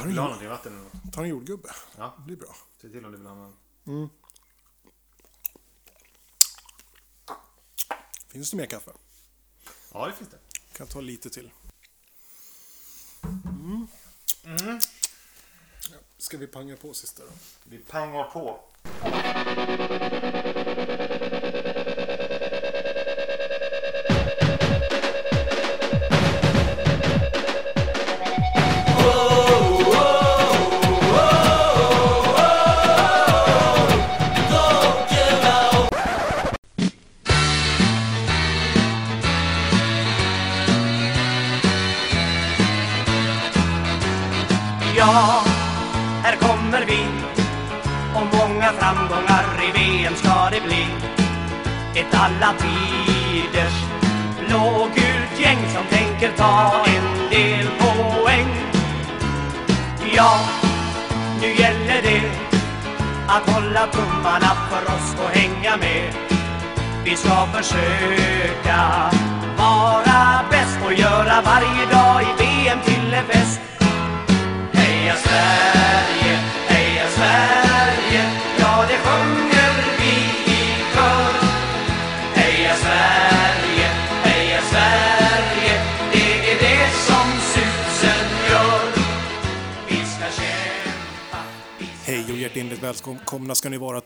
tar Vill du ha någonting? Vatten eller något? tar en jordgubbe. Ja. Det blir bra. Säg till om du vill ha någon. Finns det mer kaffe? Ja, det finns det. Kan ta lite till. Mm. Ja, ska vi panga på sista då? Vi pangar på.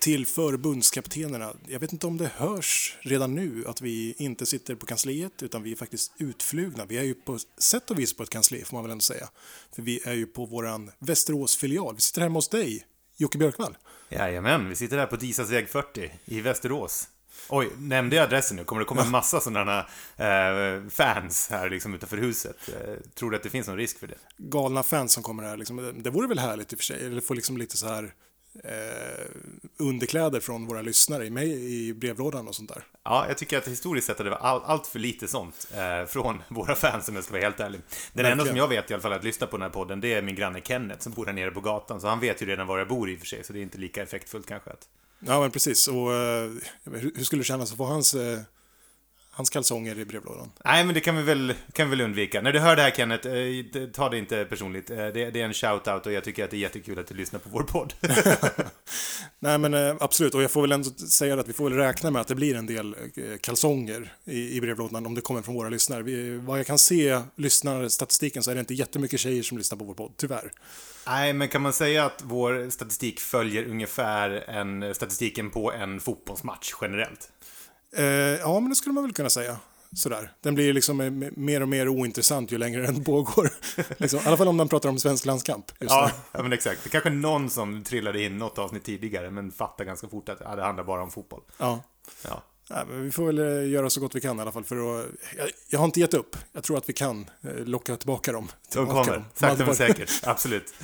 Till förbundskaptenerna. Jag vet inte om det hörs redan nu att vi inte sitter på kansliet utan vi är faktiskt utflugna. Vi är ju på sätt och vis på ett kansli får man väl ändå säga. För vi är ju på våran Västerås-filial. Vi sitter hemma hos dig, Jocke Björkvall. Jajamän, vi sitter här på Disas väg 40 i Västerås. Oj, nämnde jag adressen nu? Kommer det komma en massa sådana eh, fans här liksom utanför huset? Eh, tror du att det finns någon risk för det? Galna fans som kommer här. Liksom. Det vore väl härligt i och för sig. Eller få liksom lite så här eh, underkläder från våra lyssnare i, mig, i brevlådan och sånt där. Ja, jag tycker att historiskt sett har det all, allt för lite sånt eh, från våra fans om jag ska vara helt ärlig. Den enda som jag vet i alla fall att lyssna på den här podden, det är min granne Kenneth som bor här nere på gatan. Så han vet ju redan var jag bor i och för sig, så det är inte lika effektfullt kanske. Att... Ja, men precis. Och eh, hur, hur skulle det kännas att få hans, eh, hans kalsonger i brevlådan? Nej, men det kan vi väl, kan vi väl undvika. När du hör det här Kenneth, eh, ta det inte personligt. Eh, det, det är en shout-out och jag tycker att det är jättekul att du lyssnar på vår podd. Nej men eh, absolut, och jag får väl ändå säga att vi får väl räkna med att det blir en del eh, kalsonger i, i brevlådan om det kommer från våra lyssnare. Vi, vad jag kan se, lyssnarstatistiken, så är det inte jättemycket tjejer som lyssnar på vår podd, tyvärr. Nej, men kan man säga att vår statistik följer ungefär en, statistiken på en fotbollsmatch generellt? Eh, ja, men det skulle man väl kunna säga. Sådär. Den blir liksom eh, mer och mer ointressant ju längre den pågår. liksom, I alla fall om man pratar om svensk landskamp. Ja, ja, men exakt. Det är kanske någon som trillade in något avsnitt tidigare, men fattar ganska fort att ja, det handlar bara om fotboll. Ja. Ja. Ja, men vi får väl eh, göra så gott vi kan i alla fall för att... Jag, jag har inte gett upp. Jag tror att vi kan eh, locka tillbaka dem. De Tillbaka kommer, dem. sakta men säkert. Absolut.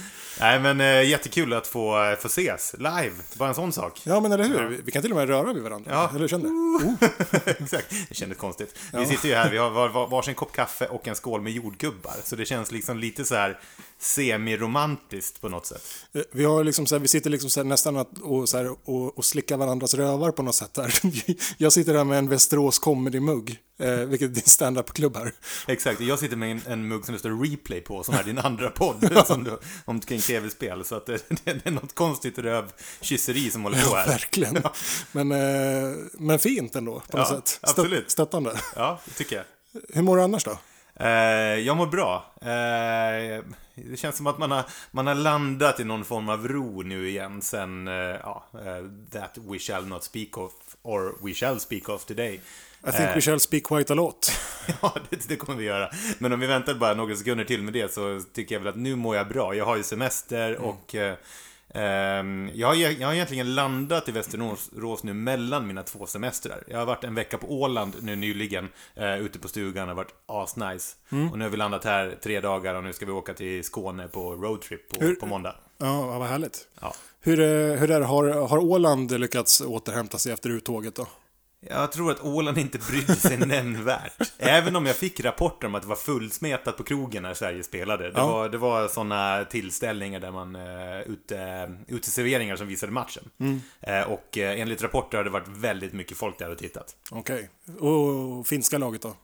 Nej, men äh, jättekul att få, få ses live. Bara en sån sak. Ja, men eller hur? Vi- Vi kan till och med röra vid varandra. Ja. Eller känner oh. Exakt, det kändes konstigt. Vi sitter ju här, vi har var, var, varsin kopp kaffe och en skål med jordgubbar. Så det känns liksom lite så här semiromantiskt på något sätt. Eh, Vi, har liksom så här, vi sitter liksom så nästan att, och, så här, och, och slickar varandras rövar på något sätt. Här. Jag sitter här med en Västerås Comedy-mugg, eh, vilket är din stand-up-klubb här. Exakt, jag sitter med en, en mugg som det står replay på, som är din andra podd som du, om kring tv-spel. Så att det, det är något konstigt rövkysseri som håller på Ja, här. verkligen. Men, eh, men fint ändå, på något Ja, sätt. Stö- absolut. Stöttande. Ja, det tycker jag. Hur mår du annars då? Eh, jag mår bra. Eh, det känns som att man har, man har landat i någon form av ro nu igen sen, eh, ja, that we shall not speak of, or we shall speak of today. I think we shall speak quite a lot. Ja, det, det kommer vi göra. Men om vi väntar bara några sekunder till med det så tycker jag väl att nu mår jag bra. Jag har ju semester och eh, ehm, jag, har, jag har egentligen landat i Västerås nu mellan mina två semestrar. Jag har varit en vecka på Åland nu nyligen, eh, ute på stugan, det har varit asnice. Och nu har vi landat här tre dagar och nu ska vi åka till Skåne på roadtrip på, Hur- på måndag. Ja, vad härligt. Ja. Hur, eh, hur är det? Har, har Åland lyckats återhämta sig efter uttåget då? Jag tror att Åland inte brydde sig nämnvärt. Även om jag fick rapporter om att det var fullsmetat på krogen när Sverige spelade. Det Ja. var, det var sådana tillställningar där man, uh, ute, uteserveringar som visade matchen. Eh, och eh, enligt rapporter har det varit väldigt mycket folk där och tittat. Okej. Och finska laget då?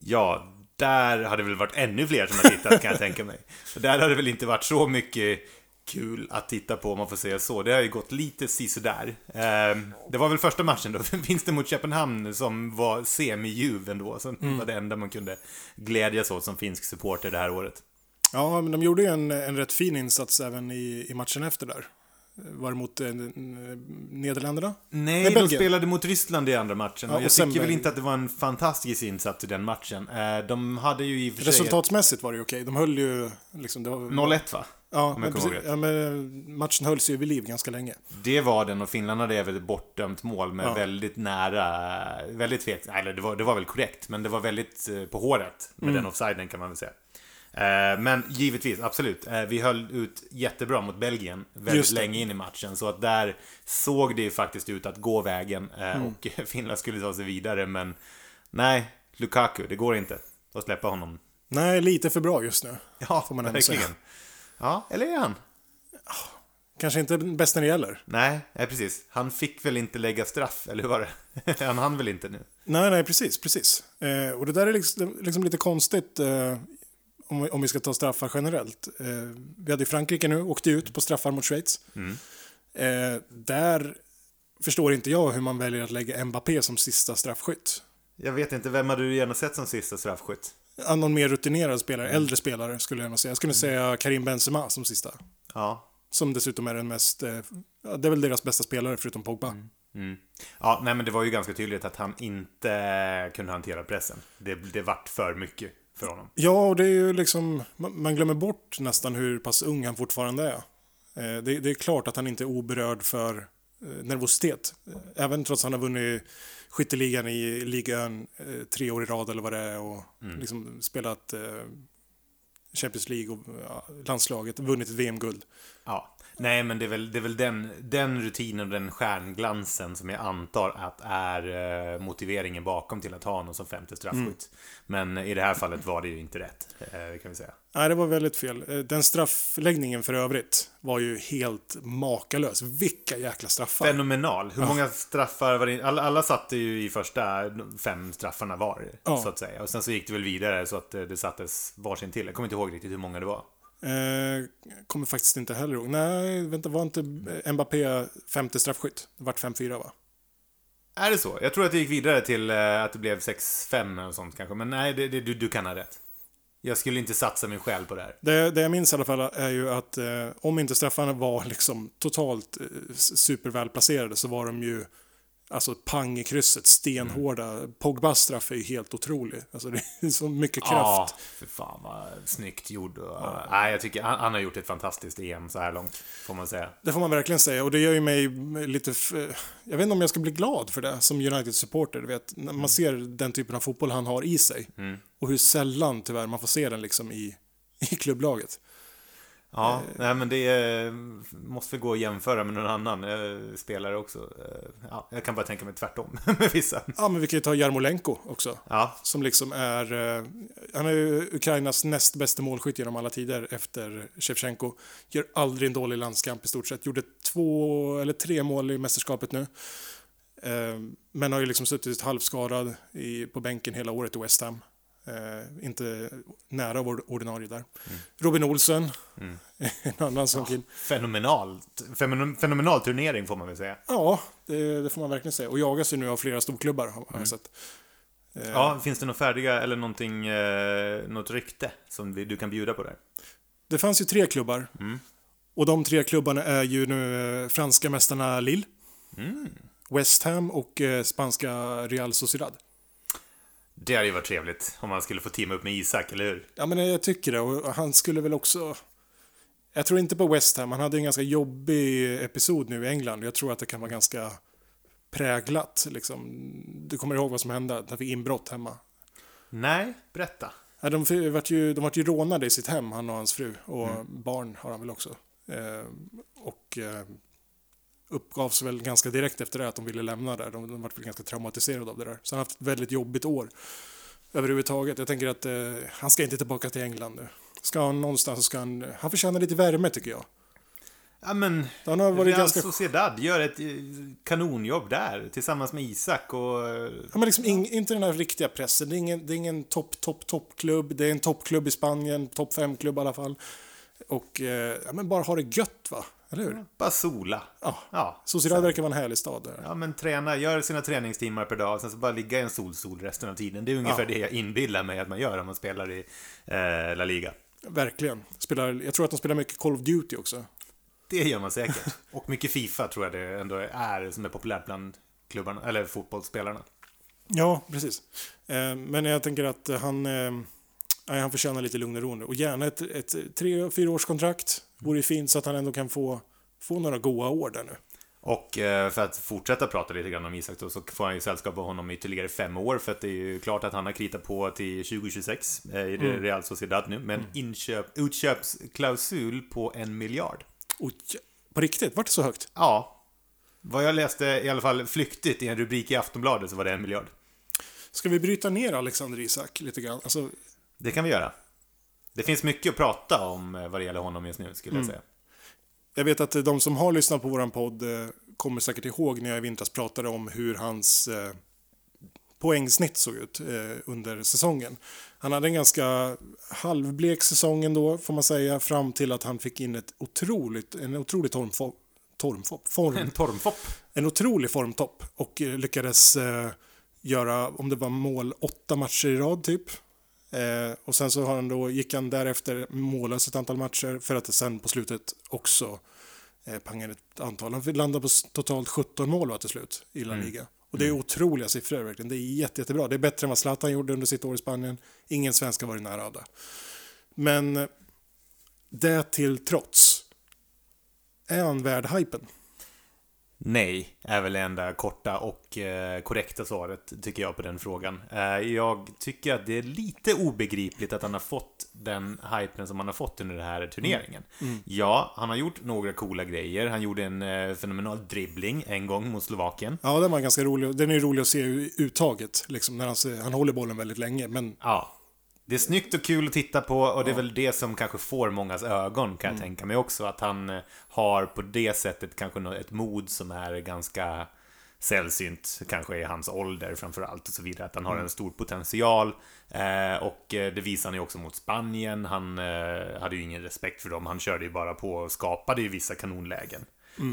Ja, där hade det väl varit ännu fler som har tittat kan jag tänka mig. Där hade det väl inte varit så mycket kul att titta på om man får säga så. Det har ju gått lite sisådär. Eh, det var väl första matchen då, vinsten mot Köpenhamn som var semi-ljuv ändå. Så mm. var det enda man kunde glädjas åt som finsk supporter det här året. Ja, men de gjorde ju en, en rätt fin insats även i, i matchen efter där. Var det mot eh, Nederländerna? Nej, Nej de spelade mot Ryssland i andra matchen. Ja, och jag tycker väl inte att det var en fantastisk insats i den matchen. Eh, de hade ju i och för sig... Resultatsmässigt var det ju okej. De höll ju... Liksom, var... 0-1 va? Ja, men, precis, ja, men matchen hölls ju vid liv ganska länge. Det var den och Finland hade även ett bortdömt mål med ja. väldigt nära, väldigt tveksamt, eller det var, det var väl korrekt, men det var väldigt eh, på håret med mm. den offsiden kan man väl säga. Eh, men givetvis, absolut. Eh, vi höll ut jättebra mot Belgien väldigt länge in i matchen. Så att där såg det ju faktiskt ut att gå vägen mm. och Finland skulle ta sig vidare. Men nej, Lukaku, det går inte att släppa honom. Nej, lite för bra just nu. Ja, får man verkligen. Säga. Ja, eller är han? Kanske inte bäst när det gäller. Nej, nej, precis. Han fick väl inte lägga straff, eller hur var det? han hann väl inte nu? Nej, nej, precis, precis. Eh, och det där är liksom, liksom lite konstigt eh, om, om vi ska ta straffar generellt. Eh, vi hade Frankrike nu, åkte ut på straffar mot Schweiz. Mm. Eh, där förstår inte jag hur man väljer att lägga Mbappé som sista straffskytt. Jag vet inte, vem hade du gärna sett som sista straffskytt? Någon mer rutinerad spelare, mm. äldre spelare skulle jag nog säga. Jag skulle mm. säga Karim Benzema som sista. Ja. Som dessutom är den mest, eh, det är väl deras bästa spelare förutom Pogba. Mm. Mm. Ja, nej men det var ju ganska tydligt att han inte kunde hantera pressen. Det, det vart för mycket för honom. Ja, och det är ju liksom, man glömmer bort nästan hur pass ung han fortfarande är. Eh, det, det är klart att han inte är oberörd för eh, nervositet. Även trots att han har vunnit skytteligan i ligan eh, tre år i rad eller vad det är och mm. liksom spelat eh, Champions League och ja, landslaget, vunnit ett VM-guld. Ja, nej men det är väl, det är väl den, den rutinen och den stjärnglansen som jag antar att är eh, motiveringen bakom till att ha honom som femte straffskytt. Mm. Men i det här fallet var det ju inte rätt, eh, kan vi säga. Nej, det var väldigt fel. Eh, den straffläggningen för övrigt var ju helt makalös. Vilka jäkla straffar. Fenomenal. Hur ja. många straffar var det? Alla, alla satte ju i första fem straffarna var, ja. så att säga. Och sen så gick det väl vidare så att det sattes varsin till. Jag kommer inte ihåg riktigt hur många det var. Eh, kommer faktiskt inte heller ihåg. Nej, vänta, var inte Mbappé femte straffskytt? Det vart 5-4 va? Är det så? Jag tror att det gick vidare till eh, att det blev 6-5 eller sånt kanske. Men nej, det, det, du, du kan ha rätt. Jag skulle inte satsa min själ på det här. Det, det jag minns i alla fall är ju att eh, om inte straffarna var liksom totalt eh, supervälplacerade så var de ju Alltså pang i krysset, stenhårda. Mm. Pogbas straff är ju helt otrolig. Alltså det är så mycket kraft. Ja, för fan vad snyggt gjord. Och, ja. Nej, jag tycker han, han, har gjort ett fantastiskt EM så här långt, får man säga. Det får man verkligen säga. Och det gör ju mig lite... Jag vet inte om jag ska bli glad för det som United-supporter. vet, när man mm. ser den typen av fotboll han har i sig. Mm. Och hur sällan tyvärr man får se den liksom i, i klubblaget. Ja, eh. nej, men det är, måste gå att jämföra med någon annan eh, spelare också. Eh, ja, jag kan bara tänka mig tvärtom med vissa. Ja, men vi kan ju ta Jarmolenko också. Ja. Som liksom är... Eh, han är ju Ukrainas näst bästa målskytt genom alla tider efter Shevchenko. Gör aldrig en dålig landskamp i stort sett. Gjorde två eller tre mål i mästerskapet nu. Eh, men har ju liksom suttit halvskadad i, på bänken hela året i West Ham. Eh, inte nära vår ordinarie där. Mm. Robin Olsen, mm. en annan som ja, Fenomenalt. Fenomenal turnering får man väl säga. Ja, det, det får man verkligen säga. Och jagas ju nu av flera storklubbar har jag mm. sett. Eh, ja, finns det några färdiga eller någonting, eh, något rykte som du kan bjuda på där? Det fanns ju tre klubbar. Mm. Och de tre klubbarna är ju nu eh, franska mästarna Lille, mm. West Ham och eh, spanska Real Sociedad. Det hade ju varit trevligt om man skulle få teama upp med Isak, eller hur? Ja, men jag tycker det. Och han skulle väl också... Jag tror inte på West Ham. Han hade en ganska jobbig episod nu i England. Jag tror att det kan vara ganska präglat. Liksom. Du kommer ihåg vad som hände? Han fick inbrott hemma. Nej, berätta. Ja, de, vart ju, de vart ju rånade i sitt hem, han och hans fru. Och mm. barn har han väl också. Eh, och eh, uppgavs väl ganska direkt efter det att de ville lämna där. De, de var väl ganska traumatiserade av det där. Så han har haft ett väldigt jobbigt år överhuvudtaget. Jag tänker att eh, han ska inte tillbaka till England nu. Ska han någonstans så ska han, han förtjänar lite värme tycker jag. Ja, men Han har varit Real ganska... Sociedad gör ett eh, kanonjobb där tillsammans med Isak och... eh, Ja, men liksom ing, inte den här riktiga pressen. Det är ingen, det är ingen topp, topp, toppklubb. Det är en toppklubb i Spanien, topp 5-klubb i alla fall. Och eh, ja, men bara ha det gött va? Eller hur? Bara sola. Ja. Ja. Sociedad verkar vara en härlig stad där. Ja, men träna, gör sina träningstimmar per dag, sen så bara ligga i en solstol resten av tiden. Det är ungefär Ja. det jag inbillar mig att man gör om man spelar i eh, La Liga. Verkligen. Spelar, jag tror att de spelar mycket Call of Duty också. Det gör man säkert. Och mycket Fifa tror jag det ändå är, som är populärt bland klubbarna, eller fotbollsspelarna. Ja, precis. Eh, men jag tänker att han, eh, han förtjänar lite lugn och ro nu. Och gärna ett, ett tre, fyra års kontrakt vore ju fint så att han ändå kan få, få några goa år där nu. Och eh, för att fortsätta prata lite grann om Isak då, så får han ju sällskap av honom i ytterligare fem år, för att det är ju klart att han har kritat på till 2026 eh, i Real Sociedad nu, med en inköp, utköpsklausul på en miljard. På riktigt, vart det så högt? Ja. Vad jag läste, i alla fall flyktigt, i en rubrik i Aftonbladet så var det en miljard. Ska vi bryta ner Alexander Isak lite grann? Alltså, Det kan vi göra. Det finns mycket att prata om eh, vad det gäller honom just nu, skulle jag säga. jag vet att de som har lyssnat på våran podd eh, kommer säkert ihåg när jag i vintras pratade om hur hans eh, poängsnitt såg ut eh, under säsongen. Han hade en ganska halvblek säsong ändå, får man säga, fram till att han fick in ett otroligt, en otrolig tormfo- tormfopp, form, En tormfopp. en otrolig formtopp och eh, lyckades eh, göra, om det var mål, åtta matcher i rad typ. Eh, och sen så har han då, gick han därefter mållös ett antal matcher för att sen på slutet också eh, panga ett antal. Han landade på totalt 17 mål va, till slut i La Liga. Och det är otroliga siffror verkligen. Det är jätte, jättebra. Det är bättre än vad Zlatan gjorde under sitt år i Spanien. Ingen svensk har varit nära av det. Men eh, det till trots, är han värd hypen? Nej, är väl det enda korta och eh, korrekta svaret, tycker jag, på den frågan. Eh, jag tycker att det är lite obegripligt att han har fått den hypen som han har fått under den här turneringen. Ja, han har gjort några coola grejer. Han gjorde en eh, fenomenal dribbling en gång mot Slovakien. Ja, den var ganska rolig. Den är rolig att se uttaget, liksom, när han, han håller bollen väldigt länge. Men Ja. Det är snyggt och kul att titta på och det är väl det som kanske får mångas ögon kan jag tänka mig också. Att han eh, har på det sättet kanske ett mod som är ganska sällsynt, kanske i hans ålder framförallt och så vidare. Att han har en stor potential. Eh, och eh, det visar han ju också mot Spanien. Han eh, hade ju ingen respekt för dem. Han körde ju bara på och skapade ju vissa kanonlägen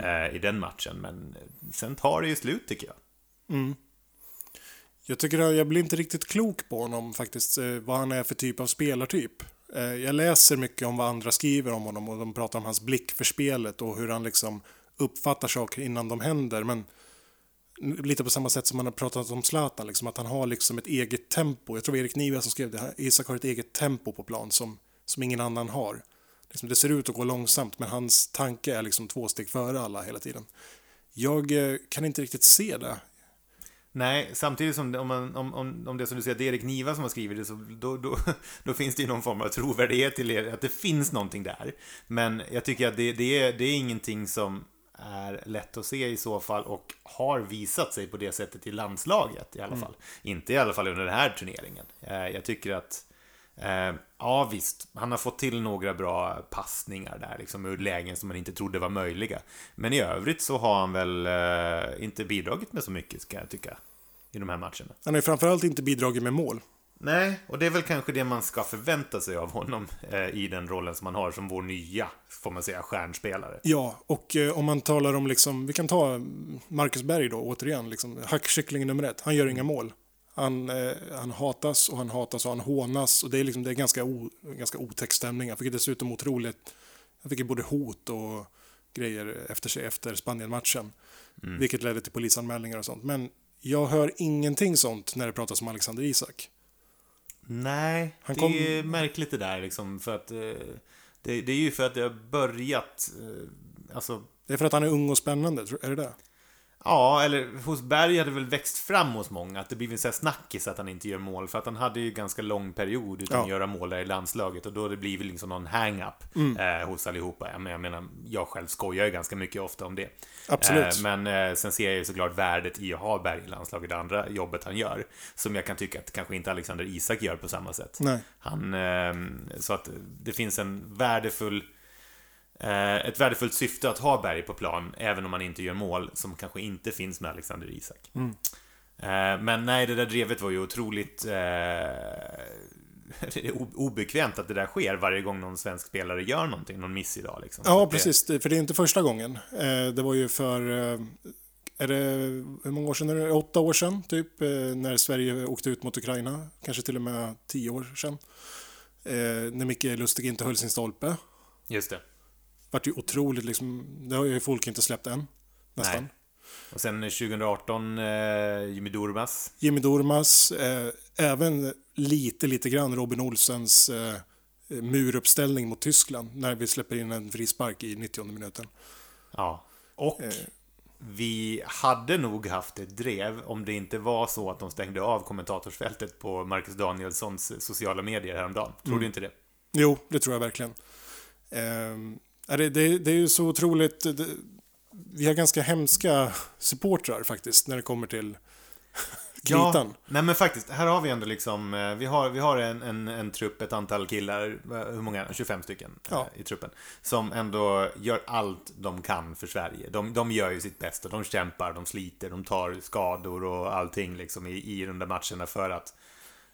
eh, i den matchen. Men sen tar det ju slut tycker jag jag tycker att jag blir inte riktigt klok på honom faktiskt, eh, vad han är för typ av spelartyp. Eh, jag läser mycket om vad andra skriver om honom och de pratar om hans blick för spelet och hur han liksom uppfattar saker innan de händer. Men lite på samma sätt som man har pratat om Zlatan, liksom, att han har liksom ett eget tempo. Jag tror Erik Niva som skrev det, Isak har ett eget tempo på plan som, som ingen annan har. Liksom, det ser ut att gå långsamt men hans tanke är liksom två steg före alla hela tiden. Jag eh, kan inte riktigt se det. Nej, samtidigt som om, man, om, om, om det som du säger, det är Erik Niva som har skrivit det, så då, då, då finns det ju någon form av trovärdighet till er, att det finns någonting där. Men jag tycker att det, det, är, det är ingenting som är lätt att se i så fall och har visat sig på det sättet i landslaget i alla fall. Inte i alla fall under den här turneringen. Eh, Jag tycker att Eh, ja visst, han har fått till några bra passningar där, liksom ur lägen som man inte trodde var möjliga. Men i övrigt så har han väl eh, inte bidragit med så mycket, ska jag tycka, i de här matcherna. Han har ju framförallt inte bidragit med mål. Nej, och det är väl kanske det man ska förvänta sig av honom eh, i den rollen som han har som vår nya, får man säga, stjärnspelare. Ja, och eh, om man talar om liksom, vi kan ta Marcus Berg då återigen, liksom, hackkyckling nummer ett. Han gör inga mål. Han, eh, han hatas och han hatas och han hånas och det är, liksom, det är ganska, o, ganska otäck stämning. Han fick dessutom otroligt, han fick både hot och grejer efter sig efter Spanien-matchen. Vilket ledde till polisanmälningar och sånt. Men jag hör ingenting sånt när det pratas om Alexander Isak. Nej, Han det kom- är märkligt det där liksom, för att eh, det, det är ju för att det har börjat, eh, alltså Det är för att han är ung och spännande, är det det? Ja, eller hos Berg hade det väl växt fram hos många att det blivit en sån här snackis att han inte gör mål. För att han hade ju ganska lång period utan Ja. att göra mål där i landslaget och då har det blivit liksom någon hang-up eh, hos allihopa. Jag menar, jag menar, jag själv skojar ju ganska mycket ofta om det. Absolut. Eh, men eh, sen ser jag ju såklart värdet i att ha Berg i landslaget, det andra jobbet han gör. Som jag kan tycka att kanske inte Alexander Isak gör på samma sätt. Nej. Han, eh, så att det finns en värdefull ett värdefullt syfte att ha Berg på plan, även om man inte gör mål, som kanske inte finns med Alexander Isak. Mm. Eh, men nej, det där drevet var ju otroligt eh, obekvämt att det där sker varje gång någon svensk spelare gör någonting, någon miss idag. Liksom. Ja, precis. Det- För det är inte första gången. Eh, Det var ju för, eh, är det, hur många år sedan är det? Åtta år sedan, typ, eh, när Sverige åkte ut mot Ukraina. Kanske till och med tio år sedan. Eh, När Micke Lustig inte höll sin stolpe. Just det. Vart ju otroligt liksom, det har ju folk inte släppt än. Nästan. Nej. Och sen 2018, eh, Jimmy Durmaz. Jimmy Durmaz, eh, även lite, lite grann Robin Olsens eh, muruppställning mot Tyskland när vi släpper in en frispark i 90 minuten. Ja. Och Eh. vi hade nog haft ett drev om det inte var så att de stängde av kommentatorsfältet på Marcus Danielssons sociala medier häromdagen. Tror Mm. du inte det? Jo, det tror jag verkligen. Ehm, det, det, det är ju så otroligt... Det, vi har ganska hemska supportrar faktiskt när det kommer till kritan. nej men faktiskt, här har vi ändå liksom, eh, vi har, vi har en, en, en trupp, ett antal killar, eh, hur många? 25 stycken eh, Ja. i truppen. Som ändå gör allt de kan för Sverige. De, de gör ju sitt bästa, de kämpar, de sliter, de tar skador och allting liksom i, i de där matcherna för att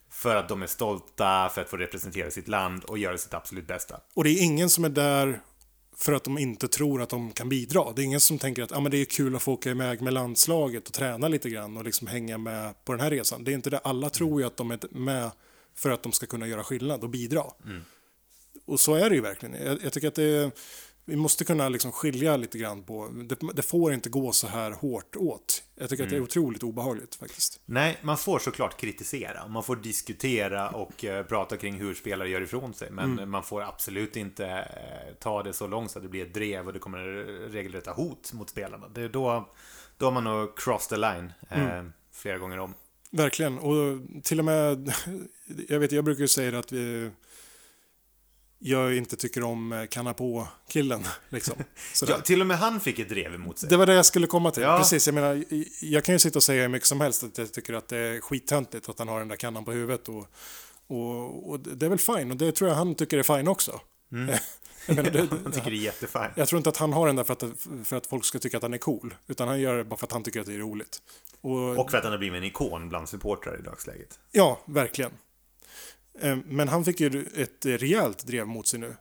för att de är stolta, för att få representera sitt land och göra sitt absolut bästa. Och det är ingen som är där för att de inte tror att de kan bidra. Det är ingen som tänker att ah, men det är kul att få åka iväg med landslaget och träna lite grann och liksom hänga med på den här resan. Det är inte det. Alla tror ju att de är med för att de ska kunna göra skillnad och bidra. Och så är det ju verkligen. Jag, jag tycker att det, vi måste kunna liksom skilja lite grann på, det, det får inte gå så här hårt åt. Jag tycker att det är otroligt obehagligt faktiskt. Nej, man får såklart kritisera. Man får diskutera och eh, prata kring hur spelare gör ifrån sig. Men man får absolut inte eh, ta det så långt så att det blir ett drev och det kommer regelrätta hot mot spelarna. Det då, då har man nog crossed the line eh, flera gånger om. Verkligen, och till och med, jag vet, jag brukar ju säga att vi, jag inte tycker om eh, kanna på-killen. Liksom. Ja, till och med han fick ett drev emot sig. Det var det jag skulle komma till. Ja. Precis, jag menar, jag kan ju sitta och säga hur mycket som helst att jag tycker att det är skittöntigt att han har den där kannan på huvudet. Och, och, och det är väl fine, och det tror jag han tycker är fine också. jag, menar, det, Han tycker det är jättefint. jag tror inte att han har den där för att, för att folk ska tycka att han är cool, utan han gör det bara för att han tycker att det är roligt. Och, Och för att han har blivit en ikon bland supportrar i dagsläget. Ja, verkligen. Eh, Men han fick ju ett rejält drev mot sig nu.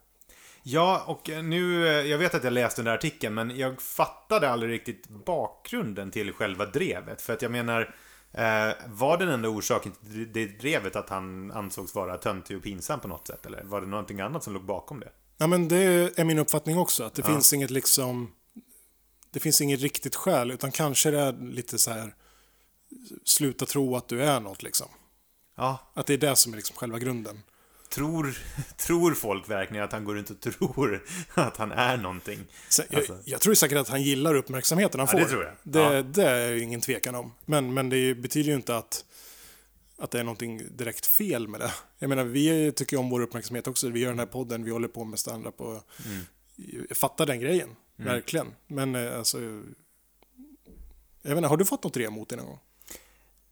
Ja, och nu, eh, jag vet att jag läste den där artikeln, men jag fattade aldrig riktigt bakgrunden till själva drevet. För att jag menar, eh, var den enda orsaken till det drevet att han ansågs vara töntig och pinsam på något sätt? Eller var det någonting annat som låg bakom det? Ja, men det är min uppfattning också, att det finns inget liksom... Det finns inget riktigt skäl, utan kanske det är lite så här... Sluta tro att du är något liksom. Ja, Att det är det som är liksom själva grunden. tror, tror folk verkligen att han går runt och tror att han är någonting? Sen, Alltså. jag, jag tror säkert att han gillar uppmärksamheten han Ja, får. det tror jag. Det, Ja. det är ju ingen tvekan om. Men, men det betyder ju inte att, att det är någonting direkt fel med det. Jag menar, vi tycker om vår uppmärksamhet också. Vi gör den här podden, vi håller på med stand-up och Mm. fattar den grejen. Verkligen. Men eh, alltså... Jag inte, har du fått något drev mot dig någon gång?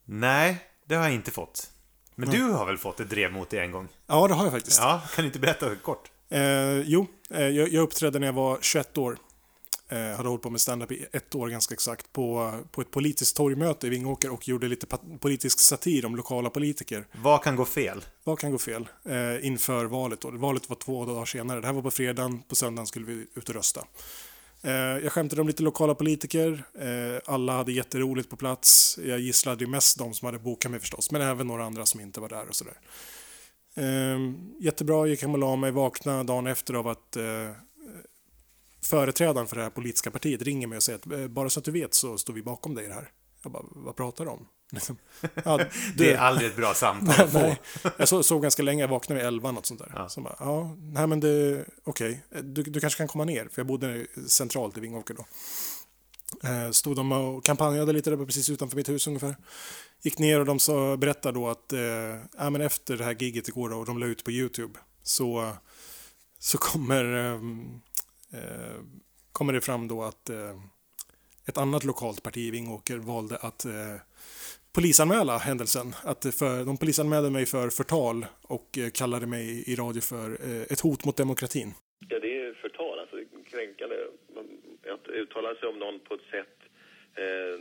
Nej, det har jag inte fått. Men du har väl fått ett drev mot dig en gång? Ja, det har jag faktiskt. Ja, kan du inte berätta kort? Eh, jo, eh, jag, jag uppträdde när jag var 21 år. Eh, hade hållit på med stand-up i ett år ganska exakt på, på ett politiskt torgmöte i Vingåker och gjorde lite politisk satir om lokala politiker. Vad kan gå fel? Vad kan gå fel eh, inför valet? Då? Valet var två dagar senare. Det här var på fredagen, på söndagen skulle vi ut och rösta. Eh, jag skämtade om lite lokala politiker. Eh, alla hade jätteroligt på plats. Jag gisslade ju mest de som hade bokat mig förstås, men även några andra som inte var där och sådär. Eh, jättebra, gick hem och la mig, vaknade dagen efter av att eh, företrädaren för det här politiska partiet ringer mig och säger att eh, bara så att du vet så står vi bakom dig i det här. Jag bara, vad pratar du om? Liksom. Ja, Det är aldrig ett bra samtal att få. Jag sov, sov ganska länge, jag vaknade vid elva något sånt där. Ja. Så bara, ja, nej men det, okej, du, du kanske kan komma ner, för jag bodde centralt i Vingåker då. Eh, Stod de och kampanjade lite där precis utanför mitt hus ungefär. Gick ner och de sa, berättade då att eh, ja, men efter det här giget igår då, och de la ut på YouTube så, så kommer, ehm, eh, kommer det fram då att eh, ett annat lokalt parti i Vingåker valde att eh, polisanmäla händelsen. Att för, de polisanmälde mig för förtal och eh, kallade mig i radio för eh, ett hot mot demokratin. Ja, det är förtal. Alltså, kränkande att uttala sig om någon på ett sätt eh,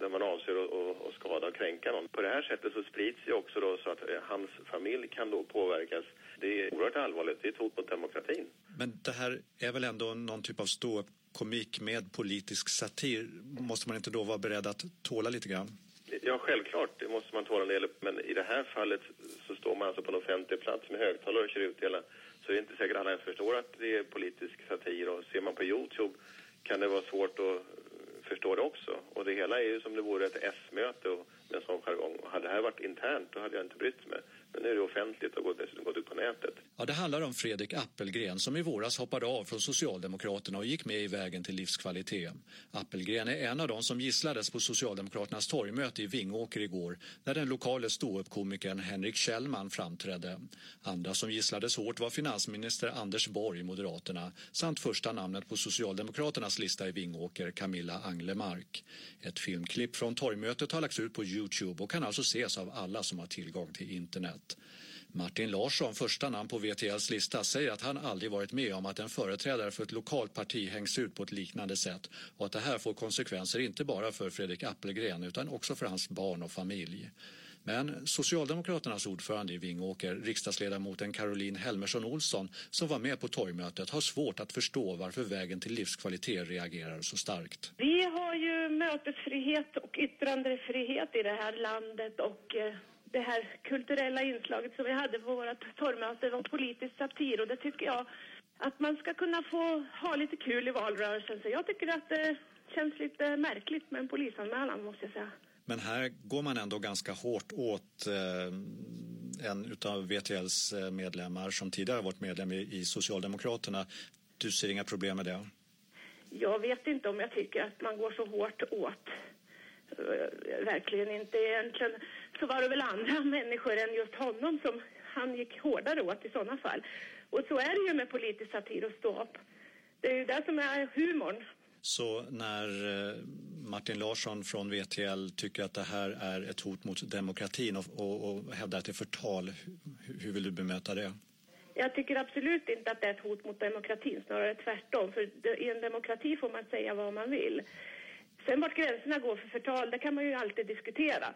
där man avser att, att, att skada och kränka någon. På det här sättet så sprids ju också då så att eh, hans familj kan då påverkas. Det är oerhört allvarligt. Det är ett hot mot demokratin. Men det här är väl ändå någon typ av ståuppkomik med politisk satir. Måste man inte då vara beredd att tåla lite grann? Ja, självklart. Det måste man tåla en del. Men i det här fallet så står man alltså på en offentlig plats med högtalare och kör ut hela så är inte säkert alla ens förstår att det är politisk satir. Och ser man på Youtube kan det vara svårt att eh, förstå det också. Och det hela är ju som det vore ett S-möte med en sån jargong. Och hade det här varit internt då hade jag inte brytt mig. Men nu är det offentligt och dessutom gått ut på nätet. Ja, det handlar om Fredrik Appelgren som i våras hoppade av från Socialdemokraterna och gick med i vägen till livskvalitet. Appelgren är en av de som gisslades på Socialdemokraternas torgmöte i Vingåker igår där den lokale ståuppkomikern Henrik Kjellman framträdde. Andra som gisslades hårt var finansminister Anders Borg, Moderaterna, samt första namnet på Socialdemokraternas lista i Vingåker, Camilla Anglemark. Ett filmklipp från torgmötet har lagts ut på Youtube och kan alltså ses av alla som har tillgång till internet. Martin Larsson, första namn på VTLs lista, säger att han aldrig varit med om att en företrädare för ett lokalt parti hängs ut på ett liknande sätt och att det här får konsekvenser inte bara för Fredrik Appelgren utan också för hans barn och familj. Men Socialdemokraternas ordförande i Vingåker, riksdagsledamoten Caroline Helmersson Olsson, som var med på torgmötet, har svårt att förstå varför vägen till livskvalitet reagerar så starkt. Vi har ju mötesfrihet och yttrandefrihet i det här landet och eh, det här kulturella inslaget som vi hade på vårt torgmöte var politisk satir och det tycker jag att man ska kunna få ha lite kul i valrörelsen. Så jag tycker att det känns lite märkligt med en polisanmälan måste jag säga. Men här går man ändå ganska hårt åt eh, en av VTLs eh, medlemmar som tidigare varit medlem i, i Socialdemokraterna. Du ser inga problem med det? Jag vet inte om jag tycker att man går så hårt åt. Eh, verkligen inte. Egentligen så var det väl andra människor än just honom som han gick hårdare åt i sådana fall. Och så är det ju med politisk satir och ståupp. Det är ju det som är humorn. Så när eh, Martin Larsson från VTL tycker att det här är ett hot mot demokratin och, och, och hävdar att det är förtal, hur, hur vill du bemöta det? Jag tycker absolut inte att det är ett hot mot demokratin, snarare tvärtom. För i en demokrati får man säga vad man vill. Sen vart gränserna går för förtal, det kan man ju alltid diskutera.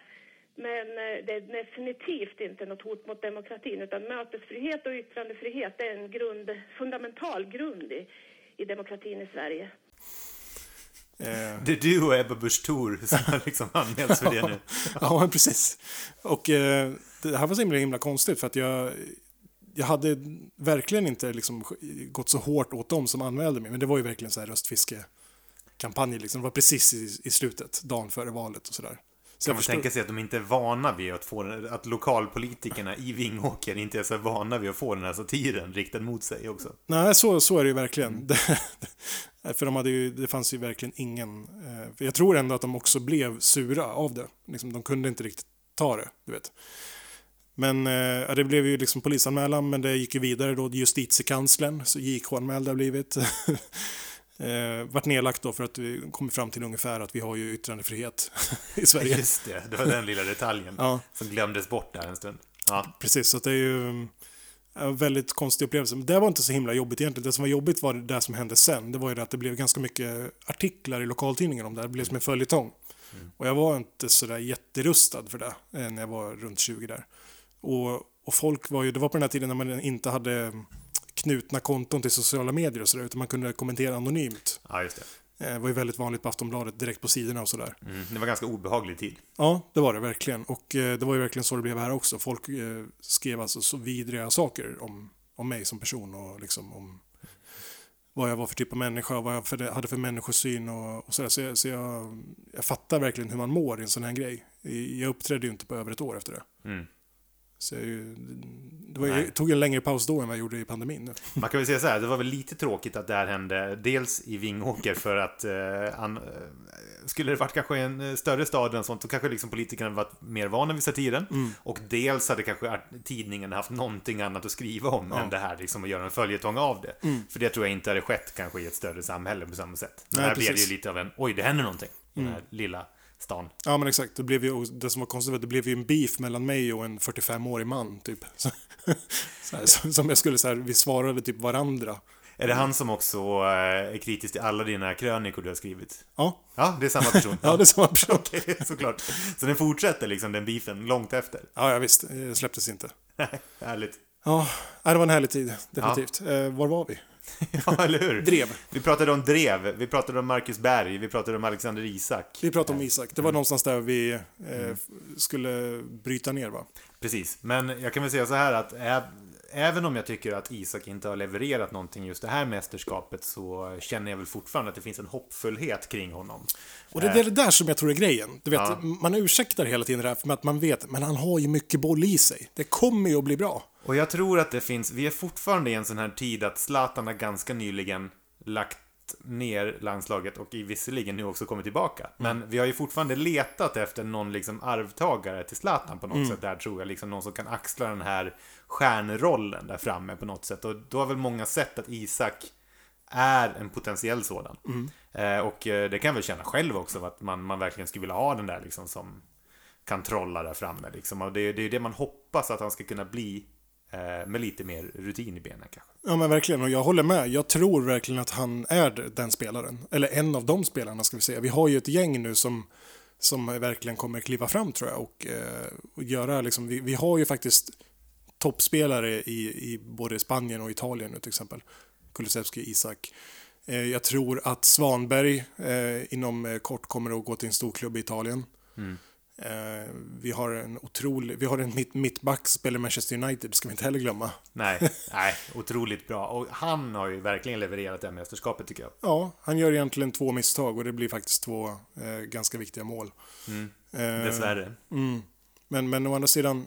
Men eh, det är definitivt inte något hot mot demokratin utan mötesfrihet och yttrandefrihet är en grund, fundamental grund i, i demokratin i Sverige. Eh. Det är du och Ebba Busch Thor som har liksom anmälts för det nu. ja, precis. Och eh, det här var så himla, himla konstigt för att jag, jag hade verkligen inte liksom gått så hårt åt dem som anmälde mig. Men det var ju verkligen så här röstfiskekampanj. Liksom. Det var precis i, i slutet, dagen före valet och sådär. Så kan man förstår... tänka sig att de inte är vana vid att få att lokalpolitikerna i Vingåker inte är så vana vid att få den här satiren riktad mot sig också. Nej, så, så är det ju verkligen. Mm. för de hade ju, det fanns ju verkligen ingen... Eh, jag tror ändå att de också blev sura av det. Liksom, de kunde inte riktigt ta det, du vet. Men eh, det blev ju liksom polisanmälan, men det gick ju vidare då. Justitiekanslern, så JK anmälda blivit. eh, varit nedlagt då för att vi kommer fram till ungefär att vi har ju yttrandefrihet i Sverige. Just det, det var den lilla detaljen ja. som glömdes bort där en stund. Ja. Precis, så det är ju en väldigt konstig upplevelse. Men det var inte så himla jobbigt egentligen. Det som var jobbigt var det som hände sen. Det var ju det att det blev ganska mycket artiklar i lokaltidningen om det. Det blev som en följetong. Mm. Och jag var inte sådär jätterustad för det eh, när jag var runt 20 där. Och, och folk var ju, det var på den här tiden när man inte hade knutna konton till sociala medier och sådär, utan man kunde kommentera anonymt. Ja, just det. Eh, det var ju väldigt vanligt på Aftonbladet, direkt på sidorna och sådär. Mm, det var ganska obehaglig tid. Ja, det var det verkligen. Och eh, det var ju verkligen så det blev här också. Folk eh, skrev alltså så vidriga saker om, om mig som person och liksom om vad jag var för typ av människa och vad jag för, hade för människosyn och, och sådär. Så, jag, så jag, jag fattar verkligen hur man mår i en sån här grej. Jag uppträdde ju inte på över ett år efter det. Mm. Så jag, det var, jag tog en längre paus då än vad jag gjorde i pandemin. Man kan väl säga så här, det var väl lite tråkigt att det här hände dels i Vingåker för att eh, an, skulle det varit kanske en eh, större stad än sånt så kanske liksom politikerna varit mer vana vid satiren. Mm. Och dels hade kanske tidningen haft någonting annat att skriva om ja. än det här liksom att göra en följetong av det. Mm. För det tror jag inte hade skett kanske i ett större samhälle på samma sätt. Men Nej, här precis. blev det ju lite av en, oj det händer någonting. Mm. den här lilla stan. Ja men exakt, det, blev ju, det som var konstigt var att det blev ju en beef mellan mig och en 45-årig man typ. Så, så här, som jag skulle så här, vi svarade typ varandra. Är det han som också eh, är kritisk till alla dina krönikor du har skrivit? Ja, Ja, det är samma person. ja det är samma person. Okej, såklart. Så den fortsätter liksom, den beefen, långt efter? Ja, ja visst. Det släpptes inte. Härligt. Ja, det var en härlig tid. Definitivt. Eh, var var vi? Ja, eller hur? Drev. Vi pratade om Drev, vi pratade om Marcus Berg, vi pratade om Alexander Isak. Vi pratade om Isak. Det var Mm. någonstans där vi eh, skulle bryta ner va? Precis, men jag kan väl säga så här att ä- även om jag tycker att Isak inte har levererat någonting just det här mästerskapet så känner jag väl fortfarande att det finns en hoppfullhet kring honom. Och det är det där som jag tror är grejen. Du vet, Ja. man ursäktar hela tiden det här för att man vet, men han har ju mycket boll i sig. Det kommer ju att bli bra. Och jag tror att det finns, vi är fortfarande i en sån här tid att Zlatan har ganska nyligen lagt ner landslaget och i visserligen nu också kommit tillbaka. Men vi har ju fortfarande letat efter någon liksom arvtagare till Zlatan på något sätt. Där tror jag liksom någon som kan axla den här stjärnrollen där framme på något sätt. Och då har väl många sett att Isak är en potentiell sådan. Eh, och eh, det kan jag väl känna själv också, att man, man verkligen skulle vilja ha den där liksom som kan trolla där framme. Liksom. Och det, det är det man hoppas att han ska kunna bli med lite mer rutin i benen kanske. Ja men verkligen, och jag håller med. Jag tror verkligen att han är den spelaren. Eller en av de spelarna ska vi säga. Vi har ju ett gäng nu som, som verkligen kommer kliva fram tror jag. Och, eh, och göra liksom, vi, vi har ju faktiskt toppspelare i, i både Spanien och Italien nu till exempel. Kulusevski, Isak. Eh, jag tror att Svanberg eh, inom eh, kort kommer att gå till en stor klubb i Italien. Eh, vi har en otrolig, vi har en mitt, mittback spelar i Manchester United, ska vi inte heller glömma. Nej, nej, otroligt bra. Och han har ju verkligen levererat det här mästerskapet tycker jag. Ja, han gör egentligen två misstag och det blir faktiskt två eh, ganska viktiga mål. Eh, Dessvärre. Men, men å andra sidan,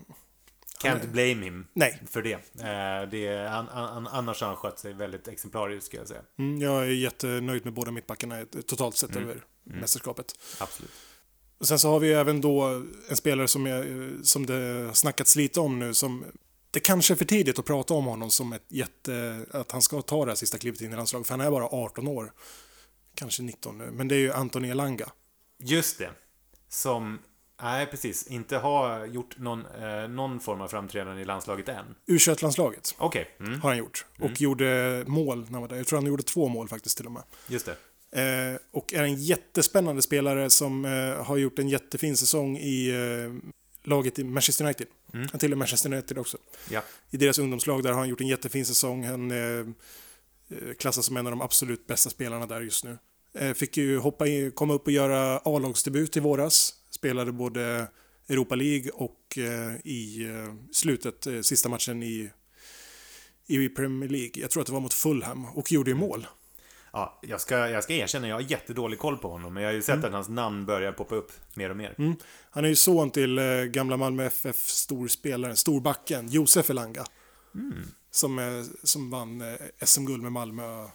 Can't blame him nej. för det. Eh, det han, han, annars har han skött sig väldigt exemplariskt skulle jag säga. Mm, jag är jättenöjd med båda mittbackarna eh, totalt sett över mästerskapet. Absolut. Och sen så har vi även då en spelare som, jag, som det har snackats lite om nu som det kanske är för tidigt att prata om honom som ett jätte, att han ska ta det här sista klivet in i landslaget, för han är bara 18 år. Kanske 19 nu, men det är ju Anton Elanga. Just det. Som, nej precis, inte har gjort någon, eh, någon form av framträdande i landslaget än. U21-landslaget Okej, mm, har han gjort. Och gjorde mål när han var där. Jag tror han gjorde två mål faktiskt till och med. just det. Eh, och är en jättespännande spelare som eh, har gjort en jättefin säsong i eh, laget i Manchester United. Han tillhör Manchester United också. Ja. I deras ungdomslag där har han gjort en jättefin säsong. Han eh, eh, klassas som en av de absolut bästa spelarna där just nu. Eh, fick ju hoppa in, komma upp och göra A-lagsdebut i våras. Spelade både Europa League och i slutet, sista matchen i, i Premier League. Jag tror att det var mot Fulham och gjorde ju mål. Ja, jag ska, jag ska erkänna, jag har jättedålig koll på honom, men jag har ju sett Mm. att hans namn börjar poppa upp mer och mer. Han är ju son till eh, gamla Malmö FF storspelaren, storbacken, Josef Elanga. Som, eh, som vann eh, SM-guld med Malmö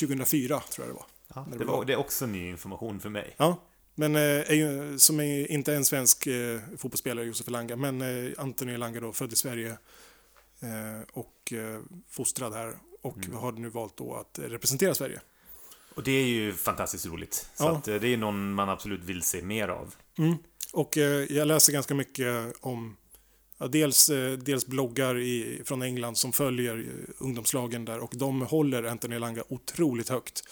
2004, tror jag det var. Ja, När det, var, det är också ny information för mig. Ja, men eh, är ju, som är inte en svensk eh, fotbollsspelare, Josef Elanga, men Anthony Elanga då, född i Sverige och fostrad här och har nu valt då att representera Sverige. Och det är ju fantastiskt roligt. Så Ja. eh, det är någon man absolut vill se mer av. Och eh, jag läser ganska mycket om ja, dels, eh, dels bloggar i, från England som följer eh, ungdomslagen där och de håller Anthony Elanga otroligt högt.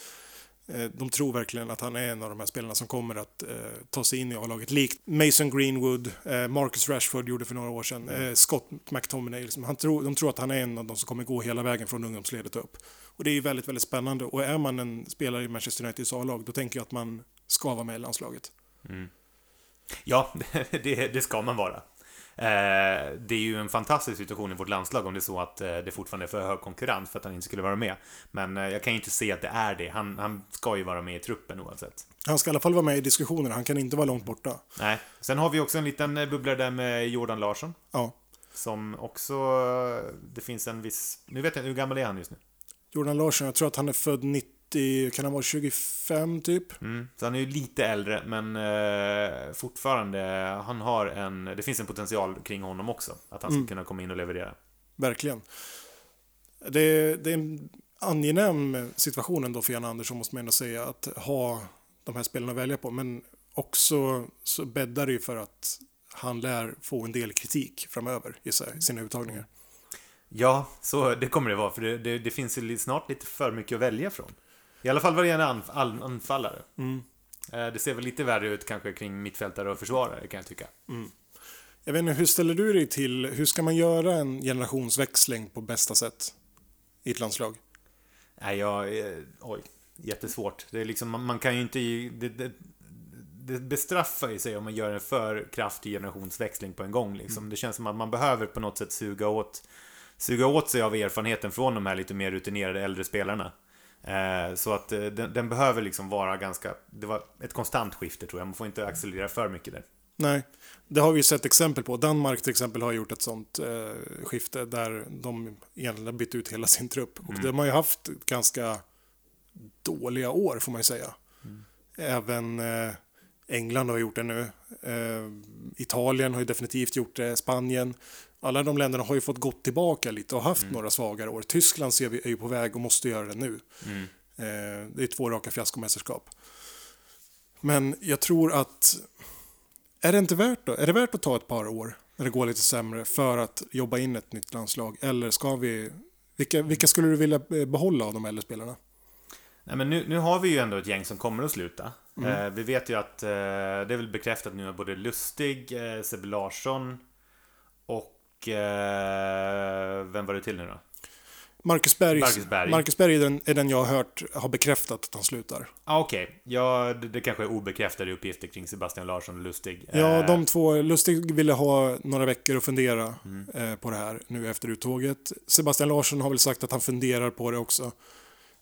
Eh, de tror verkligen att han är en av de här spelarna som kommer att eh, ta sig in i A-laget. Likt Mason Greenwood, eh, Marcus Rashford gjorde för några år sedan, eh, Scott McTominay. Liksom. Han tror, de tror att han är en av de som kommer gå hela vägen från ungdomsledet upp. Och det är ju väldigt, väldigt spännande. Och är man en spelare i Manchester Uniteds A-lag, då tänker jag att man ska vara med i landslaget. Ja, det, det ska man vara. Eh, det är ju en fantastisk situation i vårt landslag om det är så att eh, det fortfarande är för hög konkurrens för att han inte skulle vara med. Men eh, jag kan ju inte se att det är det. Han, han ska ju vara med i truppen oavsett. Han ska i alla fall vara med i diskussionerna, han kan inte vara långt borta. Nej. Sen har vi också en liten bubblare där med Jordan Larsson. Ja. Som också... Det finns en viss... Nu vet jag hur gammal är han just nu? Jordan Larsson, jag tror att han är född 90, kan han vara 25 typ? Mm. Så han är ju lite äldre, men eh, fortfarande, han har en... Det finns en potential kring honom också. Att han ska kunna komma in och leverera. Verkligen. Det, det är en angenäm situation ändå för Jan Andersson måste man ändå säga att ha de här spelarna att välja på. Men också så bäddar det ju för att han lär få en del kritik framöver i sina uttagningar. Ja, så det kommer det vara. För det, det, det finns ju snart lite för mycket att välja från. I alla fall vad det gäller anf all- anfallare. Eh, Det ser väl lite värre ut kanske kring mittfältare och försvarare kan jag tycka. Jag vet inte, hur ställer du dig till, hur ska man göra en generationsväxling på bästa sätt i ett landslag? Nej, jag... eh, Oj. Jättesvårt. Det är liksom, man, man kan ju inte... Det, det, det bestraffar ju sig om man gör en för kraftig generationsväxling på en gång. Liksom. Det känns som att man behöver på något sätt suga åt, suga åt sig av erfarenheten från de här lite mer rutinerade äldre spelarna. Eh, så att eh, den, den behöver liksom vara ganska... Det var ett konstant skifte tror jag. Man får inte accelerera för mycket där. Nej, det har vi ju sett exempel på. Danmark till exempel har gjort ett sånt eh, skifte där de egentligen har bytt ut hela sin trupp. Och de har ju haft ganska dåliga år får man ju säga. Även eh, England har gjort det nu. Eh, Italien har ju definitivt gjort det. Spanien. Alla de länderna har ju fått gått tillbaka lite och haft några svagare år. Tyskland ser vi är ju på väg och måste göra det nu. Eh, det är två raka fiaskomästerskap. Men jag tror att är det inte värt då? Är det värt att ta ett par år när det går lite sämre för att jobba in ett nytt landslag? Eller ska vi... Vilka, vilka skulle du vilja eh, behålla av de äldre spelarna? Nej, men nu, nu har vi ju ändå ett gäng som kommer att sluta. Eh, vi vet ju att eh, det är väl bekräftat nu att både Lustig, eh, Sebbe Larsson vem var det till nu då? Marcus Berg, Marcus Berg. Marcus Berg är, den, är den jag har hört har bekräftat att han slutar. Ah, Okej, ja, det, det kanske är obekräftade uppgifter kring Sebastian Larsson och Lustig. Ja, Eh, de två. Lustig ville ha några veckor att fundera eh, på det här nu efter uttåget. Sebastian Larsson har väl sagt att han funderar på det också.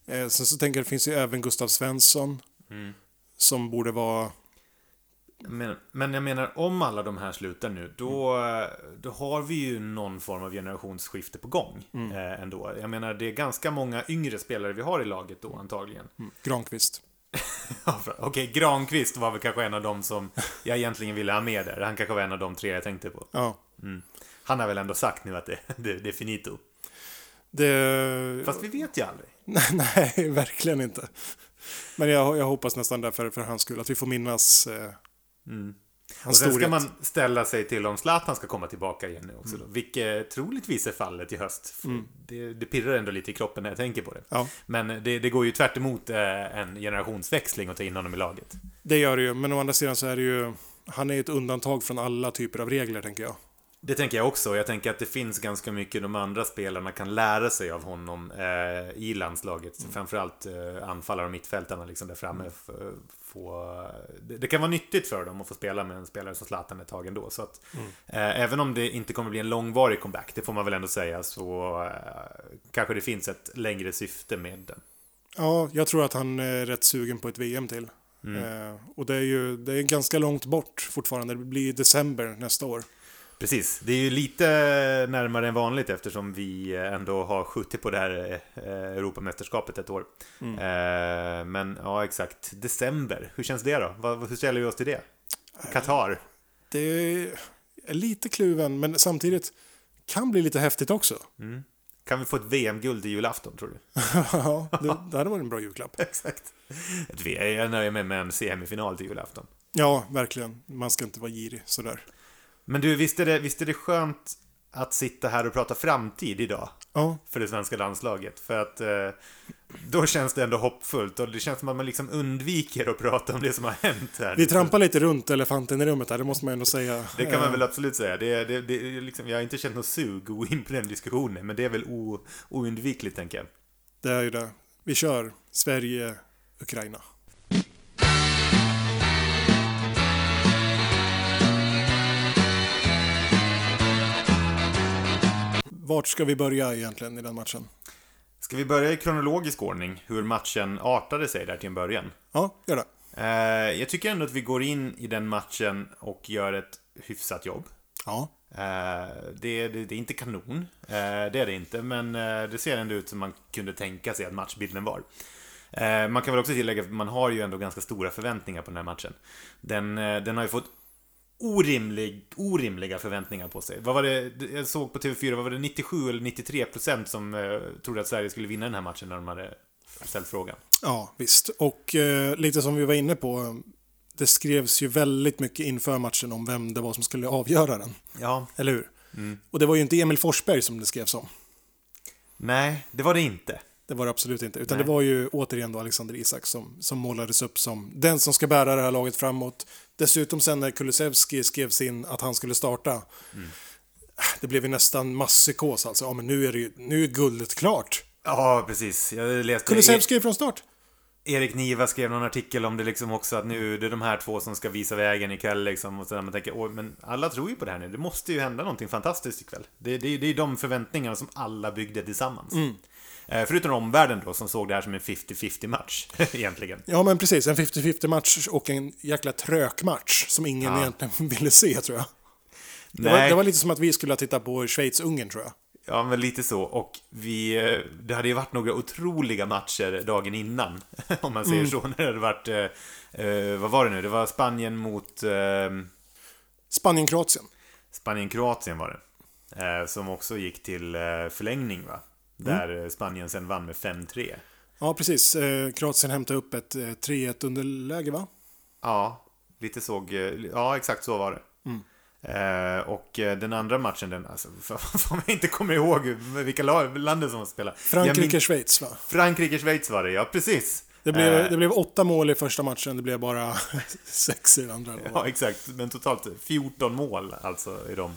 Eh, sen så tänker jag, det finns ju även Gustav Svensson. Som borde vara... Men, men jag menar, om alla de här slutar nu, då, då har vi ju någon form av generationsskifte på gång. Eh, ändå. Jag menar, det är ganska många yngre spelare vi har i laget då antagligen. Granqvist. Ja, för- Okej, Granqvist var väl kanske en av dem som jag egentligen ville ha med där. Han kanske var en av de tre jag tänkte på. Ja. Han har väl ändå sagt nu att det, det, det är finito. Det... Fast vi vet ju aldrig. Nej, verkligen inte. Men jag, jag hoppas nästan därför för hans skull att vi får minnas eh, Och hans sen ska man ställa sig till om Zlatan ska komma tillbaka igen nu också. Då, vilket troligtvis är fallet i höst. För Det, det pirrar ändå lite i kroppen när jag tänker på det. Ja, Men det, det går ju tvärt emot eh, en generationsväxling att ta in honom i laget. det gör det ju. Men å andra sidan så är det ju... Han är ett undantag från alla typer av regler, tänker jag. Det tänker jag också. Jag tänker att det finns ganska mycket de andra spelarna kan lära sig av honom eh, i landslaget. Framförallt eh, anfallare och mittfältarna liksom där framme. F- få, det, det kan vara nyttigt för dem att få spela med en spelare som Zlatan ett tag ändå. Så att, eh, även om det inte kommer bli en långvarig comeback, det får man väl ändå säga, så eh, kanske det finns ett längre syfte med den. Ja, jag tror att han är rätt sugen på ett VM till. Eh, och det är ju det är ganska långt bort fortfarande. Det blir december nästa år. Precis, det är ju lite närmare än vanligt eftersom vi ändå har skjutit på det här eh, Europamästerskapet ett år. Eh, Men ja, exakt. December, hur känns det då? Vad- Hur ställer vi oss till det? Qatar? Det är lite kluven, men samtidigt kan bli lite häftigt också. Kan vi få ett VM-guld i julafton, tror du? ja, det, det hade varit en bra julklapp. Exakt. Jag nöjer mig med en semifinal till julafton. Ja, verkligen. Man ska inte vara girig sådär. Men du, visst är, det, visst är det skönt att sitta här och prata framtid idag? Ja, för det svenska landslaget. För att eh, då känns det ändå hoppfullt och det känns som att man liksom undviker att prata om det som har hänt här. vi trampar lite runt elefanten i rummet här, det måste man ändå säga. Det kan man Eh, väl absolut säga. Det, det, det, liksom, jag har inte känt något sug att gå in på den diskussionen, men det är väl o, oundvikligt, tänker jag. Det är ju det. Vi kör Sverige, Ukraina. Vart ska vi börja egentligen i den matchen? Ska vi börja i kronologisk ordning, hur matchen artade sig där till en början? Ja, gör det. Eh, jag tycker ändå att vi går in i den matchen och gör ett hyfsat jobb. Ja, Eh, det, det, det är inte kanon, eh, det är det inte, men det ser ändå ut som man kunde tänka sig att matchbilden var. Man kan väl också tillägga att man har ju ändå ganska stora förväntningar på den här matchen. Den, den har ju fått orimlig, orimliga förväntningar på sig. Vad var det, jag såg på TV4, vad var det 97 eller 93 procent som eh, trodde att Sverige skulle vinna den här matchen när de hade ställt frågan. ja visst. Och eh, lite som vi var inne på, det skrevs ju väldigt mycket inför matchen om vem det var som skulle avgöra den. Ja, Eller hur? Och det var ju inte Emil Forsberg som det skrevs om. Nej, det var det inte. Det var det absolut inte. Utan Nej. det var ju återigen då Alexander Isak som, som målades upp som den som ska bära det här laget framåt. Dessutom sen när Kulusevski skrevs in att han skulle starta. Det blev ju nästan masspsykos alltså. Ja men nu är, det ju, nu är guldet klart. Ja, precis. Jag läste... Kulusevski är från start. Erik Niva skrev någon artikel om det liksom också att nu det är de här två som ska visa vägen ikväll liksom och så där man tänker oj men alla tror ju på det här nu. Det måste ju hända någonting fantastiskt ikväll. Det, det, det är de förväntningarna som alla byggde tillsammans. Eh, förutom omvärlden då som såg det här som en 50-50 match egentligen. Ja men precis, en 50-50 match och en jäkla trökmatch som ingen Ja. egentligen ville se tror jag. Det var, det var lite som att vi skulle ha tittat på Schweiz-Ungern tror jag. Ja, men lite så. Och vi, eh, det hade ju varit några otroliga matcher dagen innan, om man säger så. När det hade varit, eh, eh, vad var det nu? Det var Spanien mot eh, Spanien-Kroatien. Spanien-Kroatien var det. Eh, som också gick till eh, förlängning, va? Där eh, Spanien sen vann med 5-3. Ja precis, eh, Kroatien hämtade upp ett eh, 3-1 underläge va? Ja, lite såg... eh, Ja, exakt så var det. Eh, och eh, den andra matchen, den, alltså, om jag inte kommer ihåg vilka länder som spelade. Frankrike-Schweiz va? Frankrike-Schweiz var det, ja precis. Det blev, Eh, det blev åtta mål i första matchen, det blev bara sex i den andra. Ja, exakt. Men totalt 14 mål alltså i de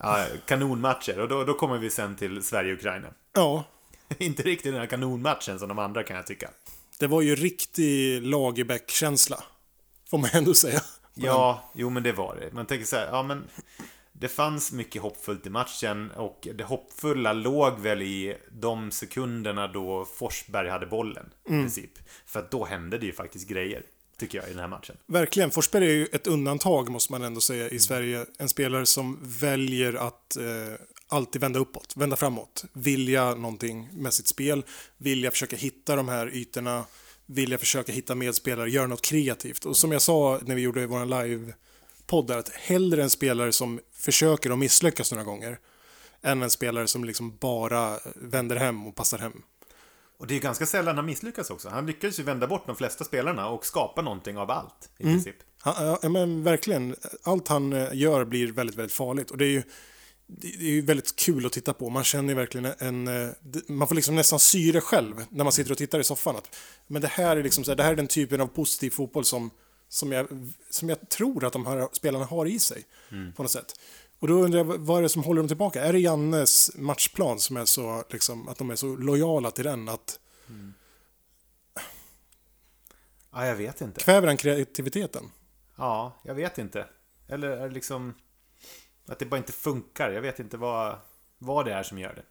ja, kanonmatcher. Och då, då kommer vi sen till Sverige-Ukraina. Ja, Inte riktigt den här kanonmatchen som de andra kan jag tycka. det var ju riktig Lagerbäck-känsla. Får man ändå säga. Ja, jo men det var det. Man tänker så här, ja men det fanns mycket hoppfullt i matchen och det hoppfulla låg väl i de sekunderna då Forsberg hade bollen i princip. För att då hände det ju faktiskt grejer, tycker jag, i den här matchen. Verkligen, Forsberg är ju ett undantag måste man ändå säga i Sverige. En spelare som väljer att eh, alltid vända uppåt, vända framåt. Vilja någonting med sitt spel, vilja försöka hitta de här ytorna, vilja försöka hitta medspelare, göra något kreativt. Och som jag sa när vi gjorde vår live-podd, att hellre en spelare som försöker och misslyckas några gånger, än en spelare som liksom bara vänder hem och passar hem. Och det är ganska sällan han misslyckas också. Han lyckades ju vända bort de flesta spelarna och skapa någonting av allt, i princip. Han, ja, men verkligen. Allt han eh, gör blir väldigt, väldigt farligt. Och det är ju det är ju väldigt kul att titta på. Man känner ju verkligen en... eh, Man får liksom nästan syre själv när man sitter och tittar i soffan. Att, men det här är liksom så här, det här är den typen av positiv fotboll som, som, jag, som jag tror att de här spelarna har i sig. På något sätt. Och då undrar jag, vad är det som håller dem tillbaka? Är det Jannes matchplan som är så, liksom, att de är så lojala till den? Att Ja, jag vet inte. kväver den kreativiteten? Ja, jag vet inte. Eller är det liksom att det bara inte funkar? Jag vet inte vad, vad det är som gör det.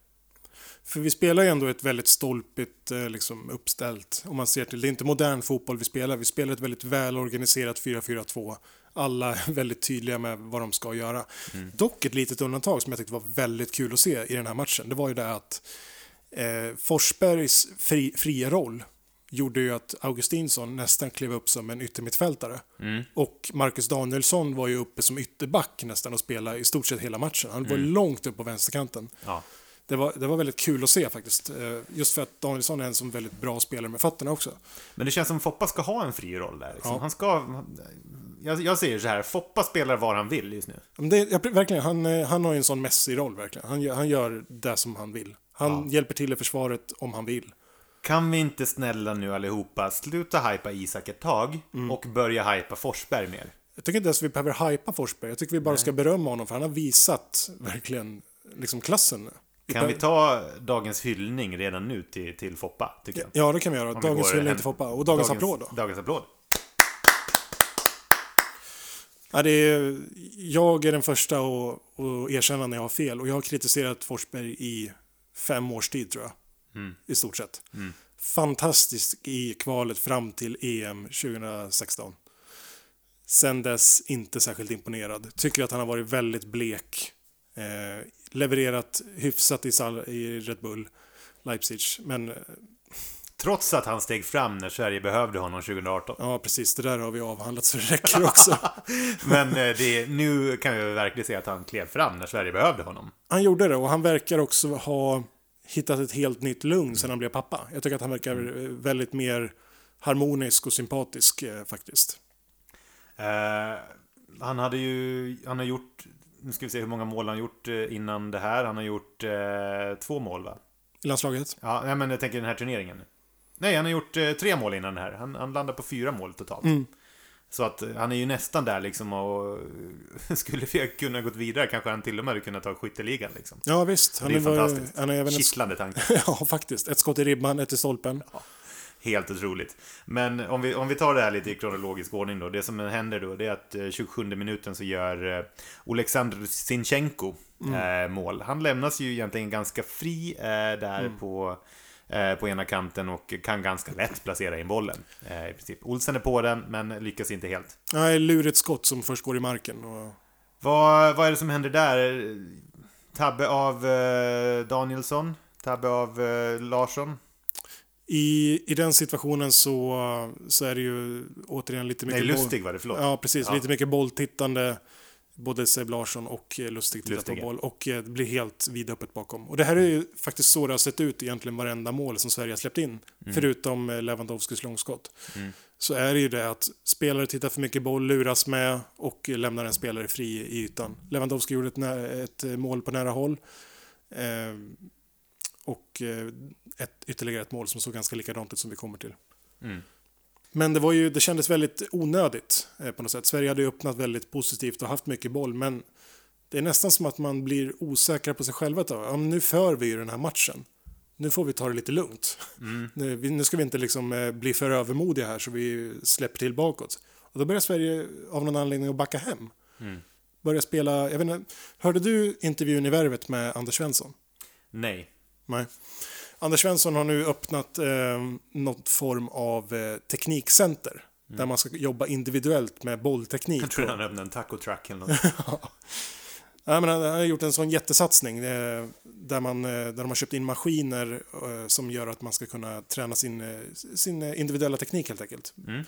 För vi spelar ju ändå ett väldigt stolpigt eh, liksom, uppställt, om man ser till. Det är inte modern fotboll vi spelar, vi spelar ett väldigt välorganiserat 4-4-2. Alla är väldigt tydliga med vad de ska göra. Dock ett litet undantag som jag tyckte var väldigt kul att se i den här matchen. Det var ju det att eh, Forsbergs fri, fria roll gjorde ju att Augustinsson nästan klev upp som en yttermittfältare. Och Marcus Danielsson var ju uppe som ytterback nästan och spelade i stort sett hela matchen. Han var långt upp på vänsterkanten. Ja. Det var, det var väldigt kul att se faktiskt. Eh, Just för att Danielsson är en som väldigt bra spelare med fötterna också. Men det känns som Foppa ska ha en fri roll där. Liksom. Ja. Han ska... Jag, jag säger så här, Foppa spelar var han vill just nu. Men det, ja, verkligen, han, eh, han har ju en sån mässig roll verkligen. Han, han gör det som han vill. Han hjälper till i försvaret om han vill. Kan vi inte snälla nu allihopa sluta hypa Isak ett tag Mm. och börja hypa Forsberg mer? Jag tycker inte ens vi behöver hypa Forsberg. Jag tycker vi bara ska berömma honom för han har visat verkligen liksom klassen. Kan vi ta dagens hyllning redan nu till, till Foppa, tycker jag? Ja, det kan vi göra. Om vi Dagens går hyllning hem- till Foppa. Och dagens, applåd då. Dagens applåd. Ja, det är, jag är den första att, att erkänna när jag har fel. Och jag har kritiserat Forsberg i fem års tid tror jag. I stort sett. Fantastisk i kvalet fram till EM 2016. Sen dess inte särskilt imponerad. Tycker att han har varit väldigt blek. Eh, levererat hyfsat i, Sal- i Red Bull Leipzig. Men eh, Trots att han steg fram när Sverige behövde honom 2018. ja, precis. Det där har vi avhandlat så det räcker också. Men eh, det, nu kan vi verkligen se att han klev fram när Sverige behövde honom. Han gjorde det och han verkar också ha hittat ett helt nytt lugn sedan han blev pappa. Jag tycker att han verkar eh, väldigt mer harmonisk och sympatisk eh, faktiskt. Eh, han hade ju, han har gjort, nu ska vi se hur många mål han gjort eh, innan det här. Han har gjort eh, två mål va? i landslaget. Ja, men jag tänker den här turneringen. Nej, han har gjort eh, tre mål innan den här. Han, han landar på fyra mål totalt. Mm. Så att eh, han är ju nästan där liksom och skulle vi kunna gått vidare kanske han till och med hade kunnat ta skytteligan liksom. Ja visst. Det är var- fantastiskt. Han är även Kittlande tanke. ja, faktiskt. Ett skott i ribban, ett i stolpen. Helt otroligt. Men om vi, om vi tar det här lite i kronologisk ordning då. Det som händer då det är att eh, 27 minuten så gör eh, Oleksandr Sinchenko eh, mål. Han lämnas ju egentligen ganska fri eh, där på, eh, på ena kanten och kan ganska lätt placera in bollen. Eh, i princip. Olsen är på den men lyckas inte helt. Nej, lurigt skott som först går i marken. Och... Vad, vad är det som händer där? Tabbe av eh, Danielsson? Tabbe av eh, Larsson? I, I den situationen så, så är det ju återigen lite mycket... Nej, Lustig var det, förlåt. Ja, precis. Ja. Lite mycket bolltittande. Både Seb Larsson och eh, Lustig tittar på boll och eh, blir helt vidöppet bakom. Och det här är ju faktiskt så det har sett ut egentligen varenda mål som Sverige har släppt in. Mm. Förutom eh, Lewandowskis långskott. Så är det ju det att spelare tittar för mycket boll, luras med och lämnar en spelare fri i ytan. Lewandowski gjorde ett, nä- ett mål på nära håll. Eh, och ett, ytterligare ett mål som såg ganska likadant ut som vi kommer till. Mm. Men det, var ju, det kändes väldigt onödigt eh, på något sätt. Sverige hade ju öppnat väldigt positivt och haft mycket boll, men det är nästan som att man blir osäker på sig själva. Då. Ja, nu för vi ju den här matchen. Nu får vi ta det lite lugnt. Nu, vi, nu ska vi inte liksom, eh, bli för övermodiga här så vi släpper till bakåt. Och då börjar Sverige av någon anledning att backa hem. Börja spela, jag vet inte, hörde du intervjun i Värvet med Anders Svensson? Nej. Nej. Anders Svensson har nu öppnat eh, någon form av eh, teknikcenter. Där man ska jobba individuellt med bollteknik. Jag tror han öppnade en taco truck eller något. Ja, men han har gjort en sån jättesatsning eh, där, man, eh, där de har köpt in maskiner eh, som gör att man ska kunna träna sin, eh, sin individuella teknik helt enkelt. Eh,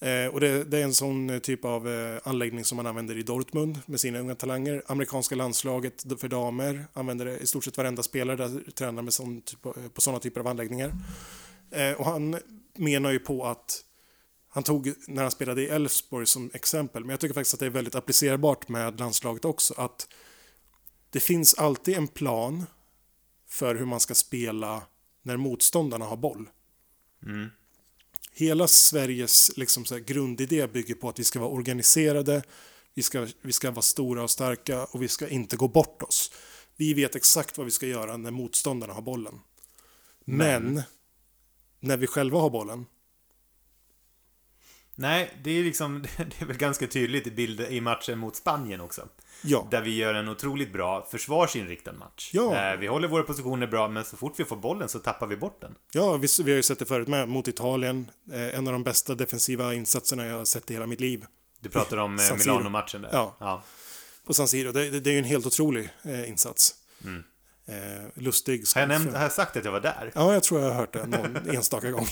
Eh, och det, det är en sån eh, typ av eh, anläggning som man använder i Dortmund med sina unga talanger. Amerikanska landslaget för damer använder det i stort sett varenda spelare där tränar med sån typ, av- på sådana typer av anläggningar. Eh, och han menar ju på att han tog när han spelade i Elfsborg som exempel, men jag tycker faktiskt att det är väldigt applicerbart med landslaget också. Att det finns alltid en plan för hur man ska spela när motståndarna har boll. Mm. Hela Sveriges liksom, så grundidé bygger på att vi ska vara organiserade, vi ska, vi ska vara stora och starka och vi ska inte gå bort oss. Vi vet exakt vad vi ska göra när motståndarna har bollen. Men när vi själva har bollen, Nej, det är liksom, det är väl ganska tydligt i bild i matchen mot Spanien också. ja. Där vi gör en otroligt bra försvarsinriktad match. Ja. Eh, vi håller våra positioner bra, men så fort vi får bollen så tappar vi bort den. Ja, vi, vi har ju sett det förut med mot Italien. Eh, en av de bästa defensiva insatserna jag har sett i hela mitt liv. Du pratar om eh. Milano-matchen där. Ja. ja. På San Siro. Det, det, det är ju en helt otrolig eh, insats. Eh, lustig. Mm. Har jag, nämnt, har jag sagt att jag var där? Ja, jag tror jag har hört det någon enstaka gång.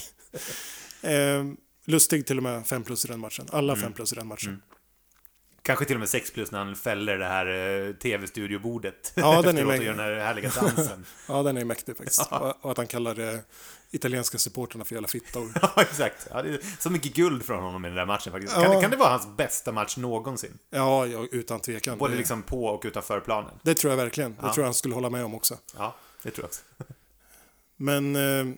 Eh, lustig till och med 5 plus i den matchen. Alla Mm. 5 plus i den matchen. Kanske till och med 6 plus när han fäller det här eh, tv-studiobordet. Ja, den är gör den här härliga dansen. Ja, den är mäktig faktiskt. Och, och att han kallar eh, italienska supporterna för jävla fittor. ja, exakt. Ja, det är så mycket guld från honom i den där matchen faktiskt. Kan, Ja. det- kan det vara hans bästa match någonsin? Ja, ja utan tvekan. Både liksom på och utanför planen. Det tror jag verkligen. Det Ja. tror jag han skulle hålla med om också. Ja, det tror jag också. Men, eh,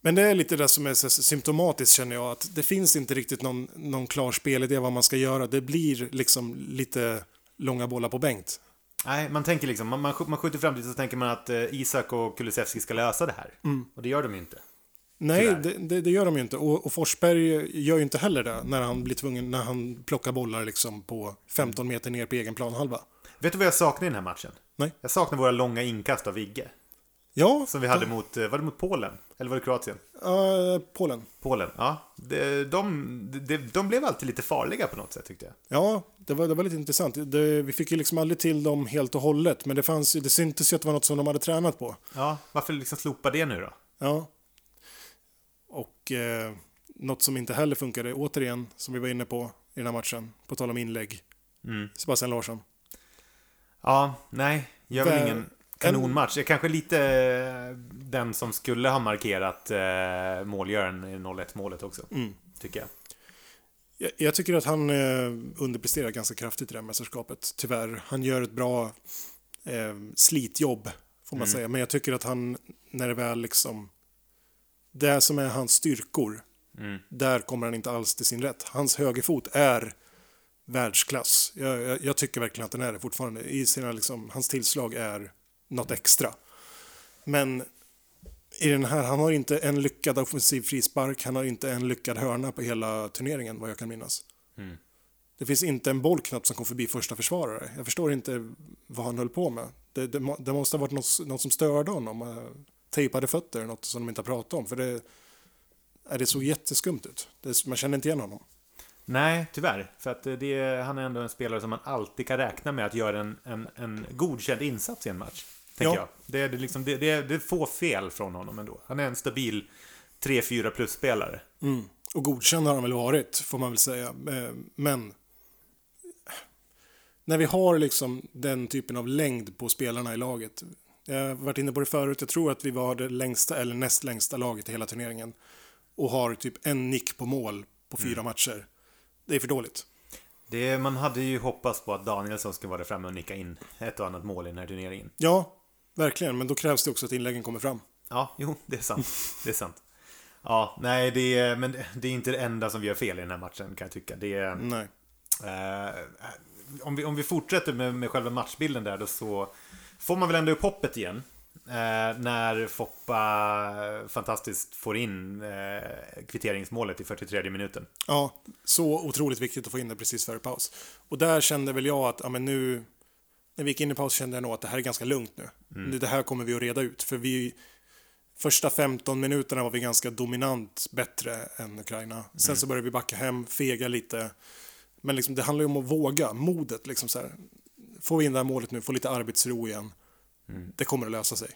men det är lite det som är symptomatiskt känner jag. Att det finns inte riktigt någon, någon klar spelidé vad man ska göra. Det blir liksom lite långa bollar på Bengt. Nej, man tänker liksom, man, man, man skjuter fram dit så tänker man att eh, Isak och Kulusevski ska lösa det här. Och det gör de ju inte. Nej, det, det, det gör de ju inte. Och, och Forsberg gör ju inte heller det när han blir tvungen, när han plockar bollar liksom på 15 meter ner på egen planhalva. Vet du vad jag saknar i den här matchen? Nej. Jag saknar våra långa inkast av Vigge. Ja, Som vi hade mot, eh, var det mot Polen? Eller var det Kroatien? ja, Polen. Polen, ja. De, de, de, de blev alltid lite farliga på något sätt tyckte jag. Ja, det var, det var lite intressant. Det, vi fick ju liksom aldrig till dem helt och hållet, men det, fanns, det syntes ju att det var något som de hade tränat på. Ja, varför liksom slopa det nu då? Ja. Och eh, något som inte heller funkade, återigen, som vi var inne på i den här matchen, på tal om inlägg. Mm. Sebastian Larsson. Ja, nej, gör väl Vä- ingen kanonmatch. Jag kanske lite eh, den som skulle ha markerat eh, målgöraren i 0-1 målet också, Mm. tycker jag. Jag, jag tycker att han eh, underpresterar ganska kraftigt i det här mästerskapet, tyvärr. Han gör ett bra eh, slitjobb, får man säga. Men jag tycker att han, när det väl liksom... Det som är hans styrkor, där kommer han inte alls till sin rätt. Hans högerfot är världsklass. Jag, jag, jag tycker verkligen att den är det fortfarande. I sina, liksom, hans tillslag är något extra. Men i den här, han har inte en lyckad offensiv frispark, han har inte en lyckad hörna på hela turneringen vad jag kan minnas. Det finns inte en boll knappt som kom förbi första försvarare. Jag förstår inte vad han höll på med. Det, det, det måste ha varit något, något som störde honom. eh, Tejpade fötter, något som de inte har pratat om. För det, är det såg jätteskumt ut. Det, man känner inte igen honom. Nej, tyvärr. För att det, han är ändå en spelare som man alltid kan räkna med att göra en, en, en godkänd insats i en match. Tänker Ja. jag. Det är, liksom, det, det, det är få fel från honom ändå. Han är en stabil 3-4 plus-spelare. Mm. Och godkänd har han väl varit, får man väl säga. Eh, Men när vi har liksom den typen av längd på spelarna i laget. Jag har varit inne på det förut, jag tror att vi var det längsta eller näst längsta laget i hela turneringen. Och har typ en nick på mål på fyra matcher. Det är för dåligt. Det, man hade ju hoppats på att Danielsson skulle vara där framme och nicka in ett och annat mål i den här turneringen. Ja, verkligen, men då krävs det också att inläggen kommer fram. Ja, jo, det är sant. Det är sant. Ja, nej, det är, men det är inte det enda som vi gör fel i den här matchen kan jag tycka. Det är, Nej. Eh, om, vi, om vi fortsätter med, med själva matchbilden där då så får man väl ändå upp hoppet igen. Eh, när Foppa fantastiskt får in eh, kvitteringsmålet i 43 minuten. Ja, så otroligt viktigt att få in det precis före paus. Och där kände väl jag att, ja men nu, när vi gick in i paus kände jag nog att det här är ganska lugnt nu. nu det här kommer vi att reda ut, för vi, första 15 minuterna var vi ganska dominant bättre än Ukraina. Sen så började vi backa hem, fega lite. Men liksom, det handlar ju om att våga, modet liksom så här. Får vi in det här målet nu, få lite arbetsro igen. Det kommer att lösa sig.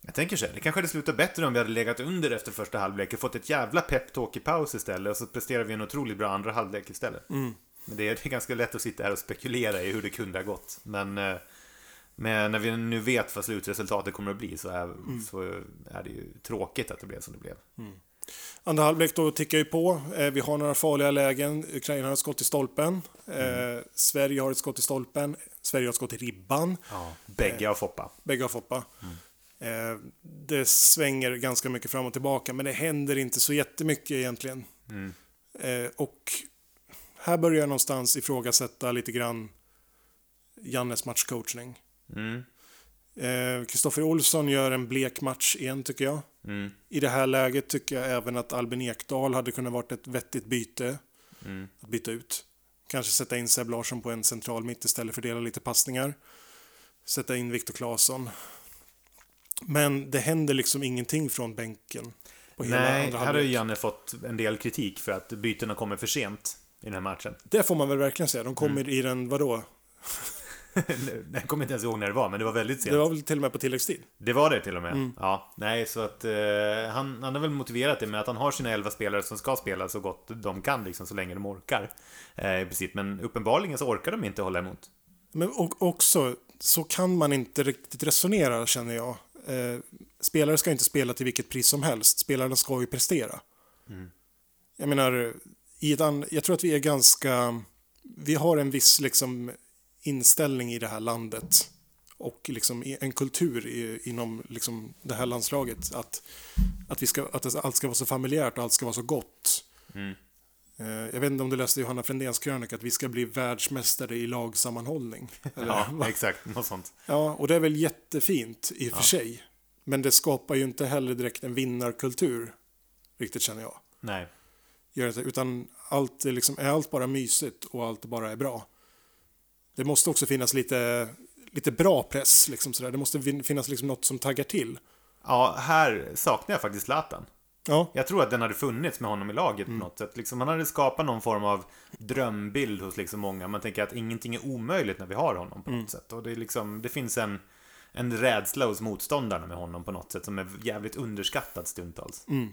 Jag tänker så här, det kanske hade slutat bättre om vi hade legat under efter första halvlek och fått ett jävla peptalk i paus istället och så presterar vi en otroligt bra andra halvlek istället. Men det är, ganska lätt att sitta här och spekulera i hur det kunde ha gått. Men, eh, men när vi nu vet vad slutresultatet kommer att bli så är, så är det ju tråkigt att det blev som det blev. Andra halvlek då tickar ju på. Eh, vi har några farliga lägen. Ukraina har ett skott i stolpen. Eh, Sverige har ett skott i stolpen. Sverige har ett skott i ribban. Ja, bägge av Foppa. Bägge har Foppa. Eh, det svänger ganska mycket fram och tillbaka, men det händer inte så jättemycket egentligen. Eh, och här börjar jag någonstans ifrågasätta lite grann Jannes matchcoachning. Mm. Eh, Kristoffer Olsson gör en blek match igen tycker jag. I det här läget tycker jag även att Albin Ekdal hade kunnat varit ett vettigt byte. Att byta ut. Kanske sätta in Seb Larsson på en central mitt istället för att dela lite passningar. Sätta in Viktor Claesson. Men det händer liksom ingenting från bänken. På hela Nej, här har ju. Janne fått en del kritik för att bytena kommer för sent i den här matchen. Det får man väl verkligen säga. De kommer Mm. i den, vadå? Jag kommer inte ens ihåg när det var, men det var väldigt sent. Det var väl till och med på tilläggstid? Det var det till och med. Mm. Ja, nej, så att eh, han, han har väl motiverat det med att han har sina elva spelare som ska spela så gott de kan, liksom, så länge de orkar. Eh, I princip, men uppenbarligen så orkar de inte hålla emot. Men och, också, så kan man inte riktigt resonera känner jag. Eh, spelare ska inte spela till vilket pris som helst. Spelarna ska ju prestera. Jag menar, i ett an, jag tror att vi är ganska... Vi har en viss liksom, inställning i det här landet och liksom en kultur i, inom liksom, det här landslaget. Att, att, vi ska, att allt ska vara så familjärt och allt ska vara så gott. Eh, Jag vet inte om du läste Johanna Frändéns krönika att vi ska bli världsmästare i lagsammanhållning. Eller, Ja, va? exakt. Något sånt. ja, och det är väl jättefint i och för sig. Men det skapar ju inte heller direkt en vinnarkultur, riktigt känner jag. Nej. Gör det, utan allt är, liksom, är allt bara mysigt och allt bara är bra. Det måste också finnas lite, lite bra press, liksom sådär. det måste fin- finnas liksom något som taggar till. Ja, här saknar jag faktiskt Zlatan. Ja, Jag tror att den hade funnits med honom i laget Mm. på något sätt. Liksom, han hade skapat någon form av drömbild hos liksom många. Man tänker att ingenting är omöjligt när vi har honom på Mm. något sätt. Och det, är liksom, det finns en, en rädsla hos motståndarna med honom på något sätt som är jävligt underskattad stundtals. Mm.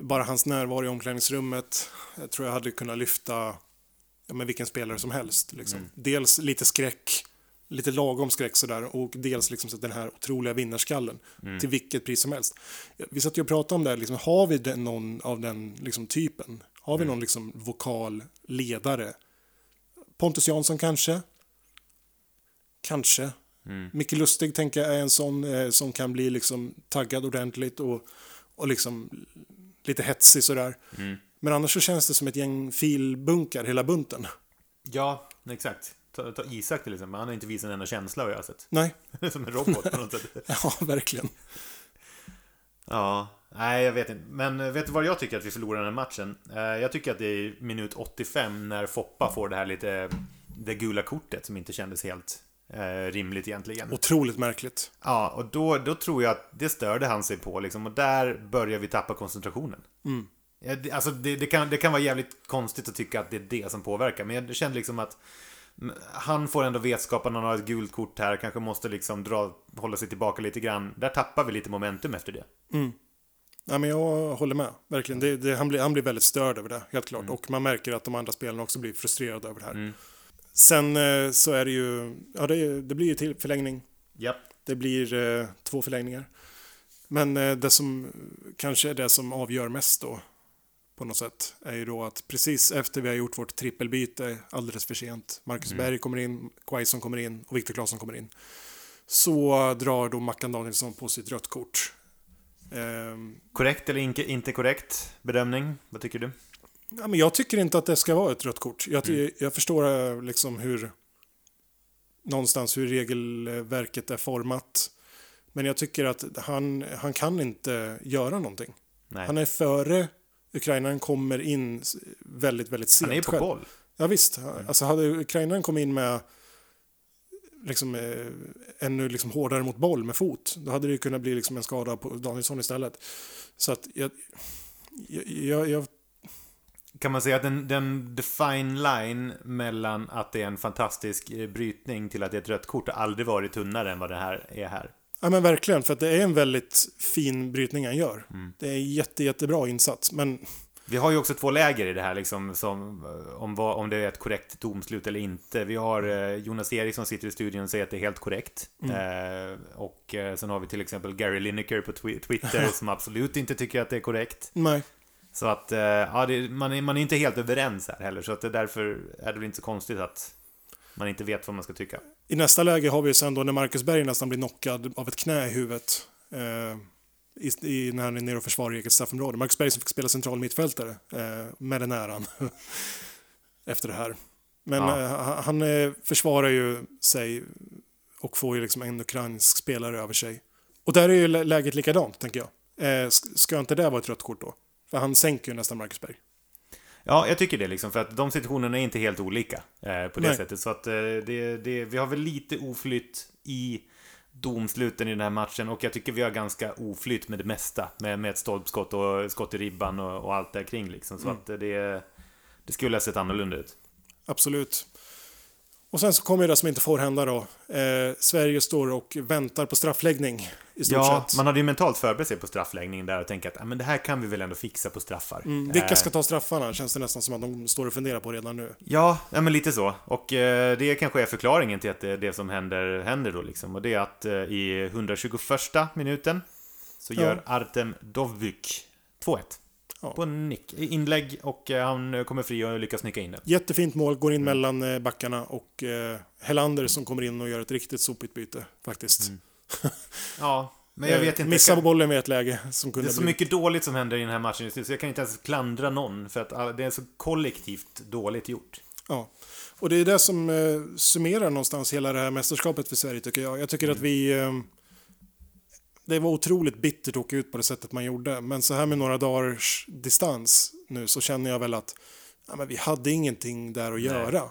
Bara hans närvaro i omklädningsrummet jag tror jag hade kunnat lyfta ja, men vilken spelare som helst. Liksom. Dels lite skräck, lite lagom skräck sådär och dels liksom så den här otroliga vinnarskallen till vilket pris som helst. Vi satt ju och pratade om det här, liksom, har vi den, någon av den liksom, typen? Har vi någon liksom, vokal ledare? Pontus Jansson kanske? Kanske. Micke Lustig tänker jag är en sån eh, som kan bli liksom taggad ordentligt och, och liksom lite hetsig sådär. Men annars så känns det som ett gäng filbunkar hela bunten. Ja, exakt. Ta, ta Isak till exempel, han har inte visat en enda känsla vad jag har sett. Nej, Som en robot på något sätt. ja verkligen. Ja, nej jag vet inte. Men eh, vet du vad jag tycker att vi förlorar den här matchen? Eh, Jag tycker att det är minut 85 när Foppa får det här lite, det gula kortet som inte kändes helt eh, rimligt egentligen. Otroligt märkligt. Ja, och då, då tror jag att det störde han sig på liksom, och där börjar vi tappa koncentrationen. Ja, det, alltså det, det, kan, det kan vara jävligt konstigt att tycka att det är det som påverkar, men jag kände liksom att mm, han får ändå vetskapen att han har ett gult kort här, kanske måste liksom dra, hålla sig tillbaka lite grann. Där tappar vi lite momentum efter det. Ja, men jag håller med, verkligen. Det, det, han, blir, han blir väldigt störd över det, helt klart. Och man märker att de andra spelarna också blir frustrerade över det här. Sen eh, så är det ju, ja det, det blir ju till förlängning. Ja. Det blir eh, två förlängningar. Men eh, det som kanske är det som avgör mest då, på något sätt, är ju då att precis efter vi har gjort vårt trippelbyte alldeles för sent, Marcus Berg kommer in, Quaison kommer in och Viktor Claesson kommer in, så drar då Mackan Danielsson på sitt rött kort. Ehm, Korrekt eller inte, inte korrekt bedömning? Vad tycker du? Ja, men jag tycker inte att det ska vara ett rött kort. Jag, ty- jag förstår eh, liksom hur någonstans hur regelverket är format. Men jag tycker att han, han kan inte göra någonting. Nej. Han är före Ukrainaren kommer in väldigt, väldigt sent Han är på själv. boll. Ja visst, alltså hade Ukrainaren kommit in med liksom, eh, ännu liksom hårdare mot boll med fot, då hade det ju kunnat bli liksom en skada på Danielsson istället. Så att jag, jag, jag Kan man säga att den, den define line mellan att det är en fantastisk eh, brytning till att det är ett rött kort har aldrig varit tunnare än vad det här är här. Ja men verkligen, för att det är en väldigt fin brytning han gör. Det är en jätte, jättebra insats, men Vi har ju också två läger i det här, liksom, som, eh, om, vad, om det är ett korrekt domslut eller inte. Vi har eh, Jonas Eriksson sitter i studion och säger att det är helt korrekt. Eh, och eh, sen har vi till exempel Gary Lineker på twi- Twitter som absolut inte tycker att det är korrekt. nej. Så att, eh, ja, det, man, är, man är inte helt överens här heller. Så att det, därför är det väl inte så konstigt att man inte vet vad man ska tycka. I nästa läge har vi sen då när Marcus Berg nästan blir knockad av ett knä i huvudet. Eh, i, i, när han är nere och försvarar eget straffområde. Marcus Berg som fick spela central mittfältare eh, med den äran efter det här. Men Ja. eh, han- eh, försvarar ju sig och får ju liksom en ukrainsk spelare över sig. Och där är ju lä- läget likadant, tänker jag. Eh, sk- ska inte det vara ett rött kort då? För han sänker ju nästan Marcus Berg. Ja, jag tycker det liksom, för att de situationerna är inte helt olika eh, på det Nej. sättet. Så att eh, det, det, vi har väl lite oflytt i domsluten i den här matchen och jag tycker vi har ganska oflytt med det mesta. Med, med ett stolpskott och skott i ribban och, och allt där kring liksom. Så att eh, det, det skulle ha sett annorlunda ut. Absolut. Och sen så kommer det som inte får hända då. Eh, Sverige står och väntar på straffläggning i stort Ja, sett. man hade ju mentalt förberett sig på straffläggningen där och tänkt att ah, men det här kan vi väl ändå fixa på straffar. Mm, vilka Eh, ska ta straffarna? Känns det nästan som att de står och funderar på redan nu. Ja, ja men lite så. Och eh, det kanske är förklaringen till att det, det som händer, händer då liksom. Och det är att eh, i 121 minuten så Ja. gör Artem Dovbyk 2-1. Ja. På nick, inlägg och eh, han eh, kommer fri och lyckas nicka in den. Jättefint mål, går Mm. in mellan eh, backarna och Hellander som kommer in och gör ett riktigt sopigt byte faktiskt. Ja, men jag vet inte. Missar kan- bollen med ett läge som Det kunde är så bli... mycket dåligt som händer i den här matchen just nu, så jag kan inte ens klandra någon. För att all- det är så kollektivt dåligt gjort. Ja. Och det är det som eh, summerar någonstans hela det här mästerskapet för Sverige tycker jag. Jag tycker Mm. att vi... Eh, det var otroligt bittert att åka ut på det sättet man gjorde. Men så här med några dagars distans nu så känner jag väl att ja, men vi hade ingenting där att göra.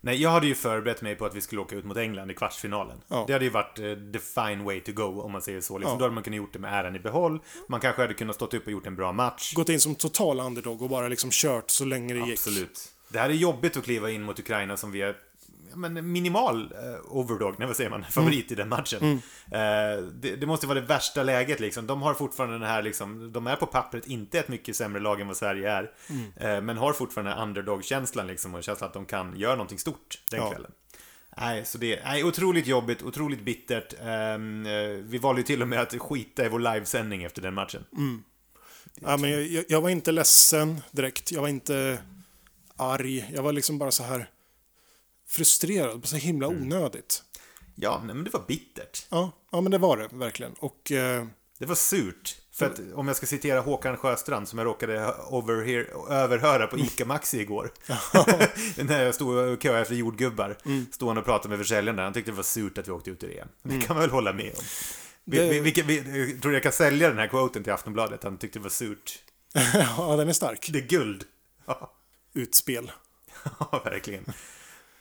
Nej, jag hade ju förberett mig på att vi skulle åka ut mot England i kvartsfinalen. Ja. Det hade ju varit eh, the fine way to go, om man säger så. Liksom. Ja. Då hade man kunnat gjort det med äran i behåll. Man kanske hade kunnat stått upp och gjort en bra match. Gått in som total underdog och bara liksom kört så länge det gick. Absolut. Det här är jobbigt att kliva in mot Ukraina som vi är men minimal eh, overdog, nej vad säger man, favorit i den matchen. Eh, det, det måste vara det värsta läget liksom. De har fortfarande den här liksom, de är på pappret inte ett mycket sämre lag än vad Sverige är. Eh, men har fortfarande underdog-känslan liksom och känslan att de kan göra någonting stort den Ja. kvällen. Nej, så det är otroligt jobbigt, otroligt bittert. Ehm, eh, vi valde ju till och med att skita i vår livesändning efter den matchen. Ja, men jag, jag, jag var inte ledsen direkt. Jag var inte arg. Jag var liksom bara så här frustrerad. Så himla Mm. onödigt. Ja, nej, men det var bittert. Ja, ja, men det var det verkligen. Och eh, Det var surt. För att om jag ska citera Håkan Sjöstrand som jag råkade overhear, överhöra på ICA Maxi igår. När jag stod och köade efter jordgubbar. Stod han och pratade med försäljaren där. Han tyckte det var surt att vi åkte ut ur EM. Det kan man väl hålla med om. Vi, Det- vi, vi, jag tror jag kan sälja den här quoten till Aftonbladet. Han tyckte det var surt. ja, den är stark. Det är guld. Ja, Utspel. ja, verkligen.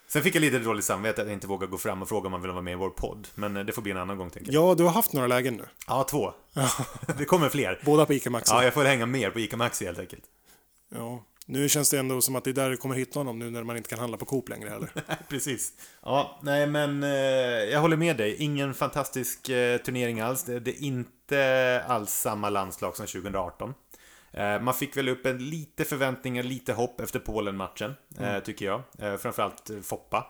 Sen fick jag lite dåligt samvete att jag inte vågade gå fram och fråga om han ville vara med i vår podd. Men eh, det får bli en annan gång, tänker jag. Ja, du har haft några lägen nu. Ja, två. Det kommer fler. Båda på ICA Maxi. Ja, jag får hänga mer på ICA Maxi helt enkelt. Ja. Nu känns det ändå som att det är där du kommer hitta honom nu när man inte kan handla på Coop längre heller. Precis. Ja, nej men eh, jag håller med dig. Ingen fantastisk eh, turnering alls. Det, det är inte alls samma landslag som 2018. Eh, man fick väl upp en lite förväntningar, lite hopp efter Polen-matchen, eh, tycker jag. Eh, framförallt Foppa.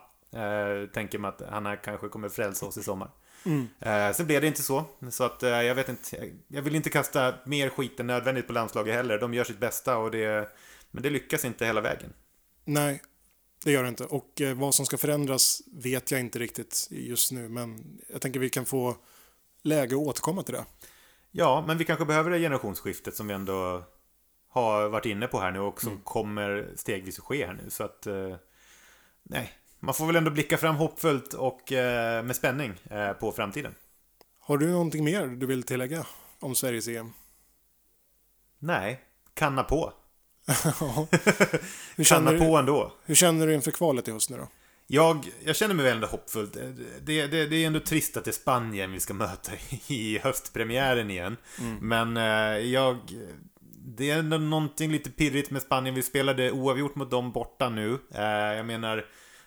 Tänker man att han kanske kommer frälsa oss i sommar. Eh, sen blev det inte så. Så att jag vet inte. Jag vill inte kasta mer skit än nödvändigt på landslaget heller. De gör sitt bästa och det... Men det lyckas inte hela vägen. Nej, det gör det inte. Och vad som ska förändras vet jag inte riktigt just nu. Men jag tänker vi kan få läge att återkomma till det. Ja, men vi kanske behöver det generationsskiftet som vi ändå har varit inne på här nu och som kommer stegvis att ske här nu. Så att, eh, nej, man får väl ändå blicka fram hoppfullt och eh, med spänning eh, på framtiden. Har du någonting mer du vill tillägga om Sveriges EM? Nej, kanna på. Hur Kanna känner, på du, ändå. hur känner du inför kvalet i höst nu då? Jag, jag känner mig väl ändå hoppfull. Det, det, det är ändå trist att det är Spanien vi ska möta i höstpremiären igen. Men eh, jag... Det är ändå någonting lite pirrigt med Spanien. Vi spelade oavgjort mot dem borta nu. Eh, jag menar,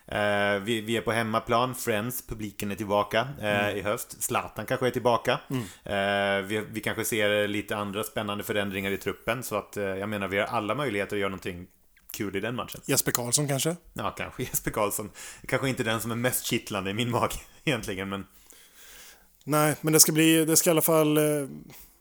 eh, vi, vi är på hemmaplan. Friends, publiken är tillbaka eh, i höst. Zlatan kanske är tillbaka. Eh, vi, vi kanske ser lite andra spännande förändringar i truppen. Så att jag menar, vi har alla möjligheter att göra någonting kul i den matchen. Jesper Karlsson kanske? Ja, kanske Jesper Karlsson. Kanske inte den som är mest kittlande i min mage egentligen, men... Nej, men det ska bli, det ska i alla fall...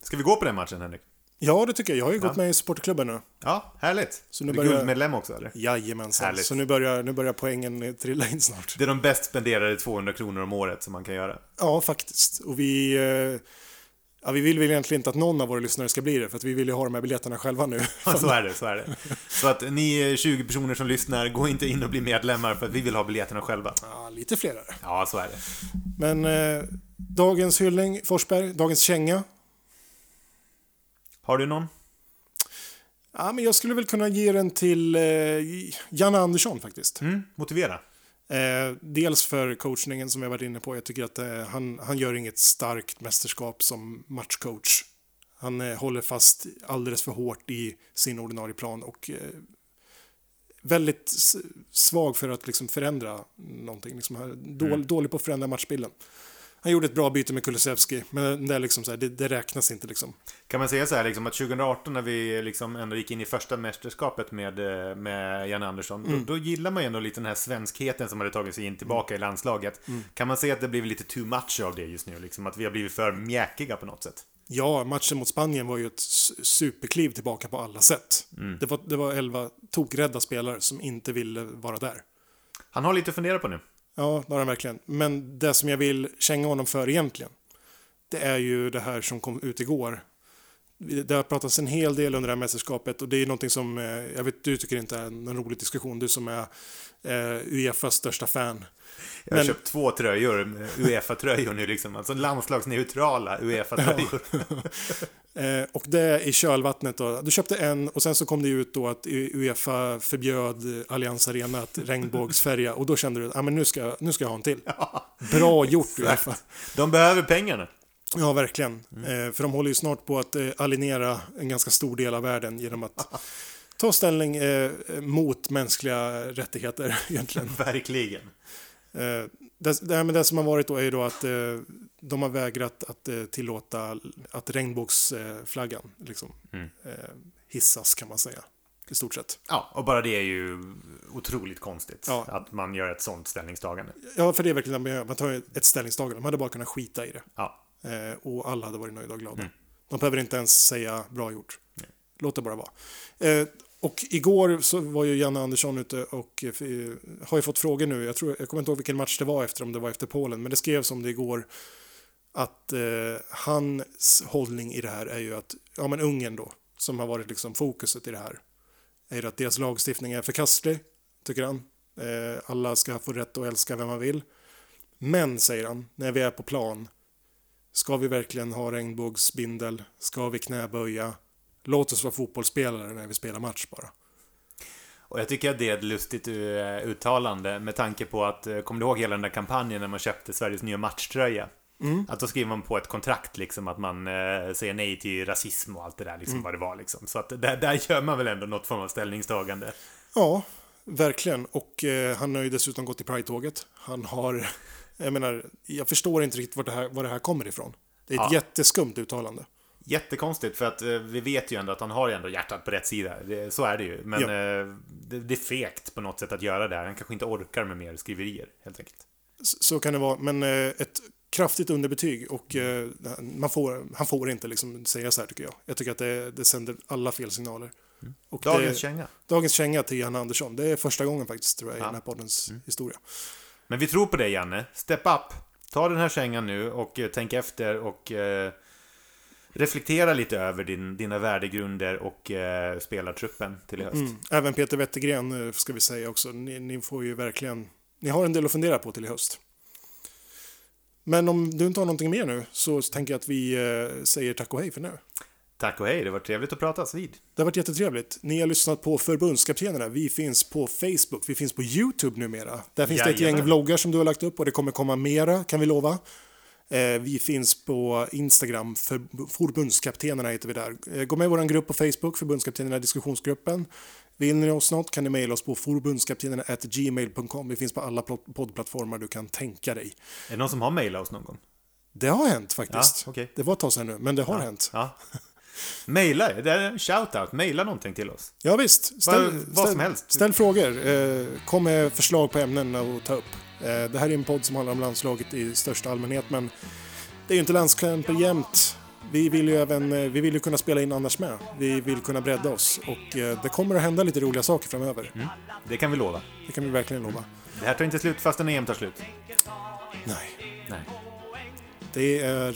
Ska vi gå på den matchen, Henrik? Ja, det tycker jag. Jag har ju Ja. gått med i supportklubben nu. Ja, härligt. Så nu är du börjar- guldmedlem också, eller? Jajamensan. Härligt. Så nu börjar, nu börjar poängen trilla in snart. Det är de bäst spenderade 200 kronor om året som man kan göra. Ja, faktiskt. Och vi... eh, Ja, vi vill väl egentligen inte att någon av våra lyssnare ska bli det, för att vi vill ju ha de här biljetterna själva nu. Ja, så är det, så är det. Så att ni 20 personer som lyssnar, gå inte in och bli medlemmar för att vi vill ha biljetterna själva. Ja, lite fler är det. Ja, så är det. Men eh, dagens hyllning, Forsberg, dagens känga. Har du någon? Ja, men jag skulle väl kunna ge den till eh, Janne Andersson faktiskt. Mm, motivera. Eh, dels för coachningen som jag varit inne på. Jag tycker att eh, han, han gör inget starkt mästerskap som matchcoach. Han eh, håller fast alldeles för hårt i sin ordinarie plan och eh, väldigt svag för att liksom förändra någonting. Liksom, han- dål, Dålig på att förändra matchbilden. Han gjorde ett bra byte med Kulusevski, men det, är liksom så här, det, det räknas inte. Liksom. Kan man säga så här liksom att 2018 när vi liksom ändå gick in i första mästerskapet med, eh, med Jan Andersson, Mm. då, då gillar man ju ändå lite den här svenskheten som hade tagit sig in tillbaka i landslaget. Mm. Kan man säga att det blivit lite too much av det just nu? Liksom att vi har blivit för mjäkiga på något sätt? Ja, matchen mot Spanien var ju ett superkliv tillbaka på alla sätt. Det, var, det var elva tokrädda spelare som inte ville vara där. Han har lite att fundera på nu. Ja, det har han verkligen. Men det som jag vill känga honom för egentligen, det är ju det här som kom ut igår. Det har pratats en hel del under det här mästerskapet och det är någonting som, eh, jag vet du tycker inte är en rolig diskussion, du som är eh, Uefas största fan. Jag har Men- köpt två tröjor, Uefa-tröjor nu liksom. Alltså landslagsneutrala Uefa-tröjor. Eh, och det i kölvattnet då. Du köpte en och sen så kom det ut då att Uefa förbjöd Allians Arena att regnbågsfärga och då kände du att ah, men nu, ska, nu ska jag ha en till. Bra gjort Uefa. De behöver pengarna. Ja, verkligen. Eh, för de håller ju snart på att eh, alienera en ganska stor del av världen genom att ta ställning eh, mot mänskliga rättigheter egentligen. Verkligen. Eh, det, det, det som har varit då är ju då att eh, de har vägrat att eh, tillåta att regnbågsflaggan liksom, eh, hissas kan man säga. I stort sett. Ja, och bara det är ju otroligt konstigt. Ja. Att man gör ett sånt ställningstagande. Ja, för det är verkligen det man. Man tar ett ställningstagande. De hade bara kunnat skita i det. Ja, och alla hade varit nöjda och glada. Mm. De behöver inte ens säga bra gjort. Låt det bara vara. Och igår så var ju Janne Andersson ute och eh, eh, har ju fått frågor nu. Jag, tror, jag kommer inte ihåg vilken match det var efter, om det var efter Polen, men det skrevs om det igår. Att eh, hans hållning i det här är ju att, ja men Ungern då, som har varit liksom fokuset i det här, är att deras lagstiftning är förkastlig, tycker han. Eh, alla ska få rätt att älska vem man vill. Men, säger han, när vi är på plan, ska vi verkligen ha regnbågsbindel? Ska vi knäböja? Låt oss vara fotbollsspelare när vi spelar match bara. Och jag tycker att det är ett lustigt eh, uttalande med tanke på att, eh, kommer du ihåg hela den där kampanjen när man köpte Sveriges nya matchtröja? Mm. Att då skriver man på ett kontrakt liksom att man eh, säger nej till rasism och allt det där liksom mm. vad det var liksom. Så att där, där gör man väl ändå något form av ställningstagande. Ja, verkligen. Och eh, han har ju dessutom gått i Pride-tåget. Han har, jag menar, jag förstår inte riktigt var det här, var det här kommer ifrån. Det är ett ja. jätteskumt uttalande. Jättekonstigt för att eh, vi vet ju ändå att han har ändå hjärtat på rätt sida. Det, så är det ju. Men ja. eh, det, det, är fegt på något sätt att göra det. Han kanske inte orkar med mer skriverier helt enkelt. Så, så kan det vara, men eh, ett kraftigt underbetyg och eh, man får, han får inte liksom säga så här tycker jag. Jag tycker att det, det sänder alla fel signaler. Mm. dagens det, känga. Dagens känga till Janne Andersson. Det är första gången faktiskt tror jag ja. i den här poddens mm. historia. Men vi tror på dig Janne. Step up! Ta den här kängan nu och eh, tänk efter och eh, reflektera lite över din, dina värdegrunder och eh, spelartruppen till i höst. Mm. Även Peter Wettergren eh, ska vi säga också. Ni, ni, får ju verkligen... Ni har en del att fundera på till i höst. Men om du inte har någonting mer nu så tänker jag att vi eh, säger tack och hej för nu. Tack och hej, det var trevligt att pratas vid. Det har varit jättetrevligt. Ni har lyssnat på förbundskaptenerna. Vi finns på Facebook, vi finns på YouTube numera. Där finns Jajamän. det ett gäng vloggar som du har lagt upp och det kommer komma mera, kan vi lova. Eh, vi finns på Instagram, för, förbundskaptenerna heter vi där. Eh, gå med i vår grupp på Facebook, förbundskaptenerna diskussionsgruppen. Vill ni oss något kan ni mejla oss på förbundskaptenerna.gmail.com. Vi finns på alla poddplattformar du kan tänka dig. Är det någon som har mejlat oss någon gång? Det har hänt faktiskt. Ja, okay. Det var ett tag sedan nu, men det har ja, hänt. Ja. Mejla, det är en shout-out. Mejla någonting till oss. Ja, visst. Ställ, vad, vad som helst. Ställ frågor. Eh, kom med förslag på ämnen att ta upp. Eh, det här är en podd som handlar om landslaget i största allmänhet, men det är ju inte landskamper jämt. Vi vill ju även eh, vi vill ju kunna spela in annars med. Vi vill kunna bredda oss och det kommer att hända lite roliga saker framöver. Mm. Det kan vi lova. Det kan vi verkligen lova. Det här tar inte slut fastän EM tar slut. Nej. Nej. Det är,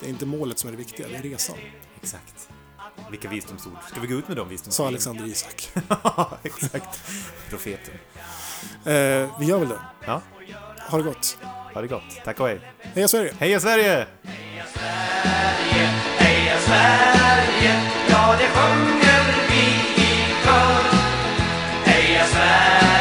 det är inte målet som är det viktiga, det är resan. Exakt. Vilka visdomsord. Ska vi gå ut med de visdomsorden? Sa Alexander Isak. Ja, exakt. Profeten. Eh, vi gör väl det. Ja. Ha det gott. Ha det gott. Tack och hej. Heja Sverige! Heja Sverige! Heja Sverige, heja Sverige, ja det sjunger vi i kör. Heja Sverige!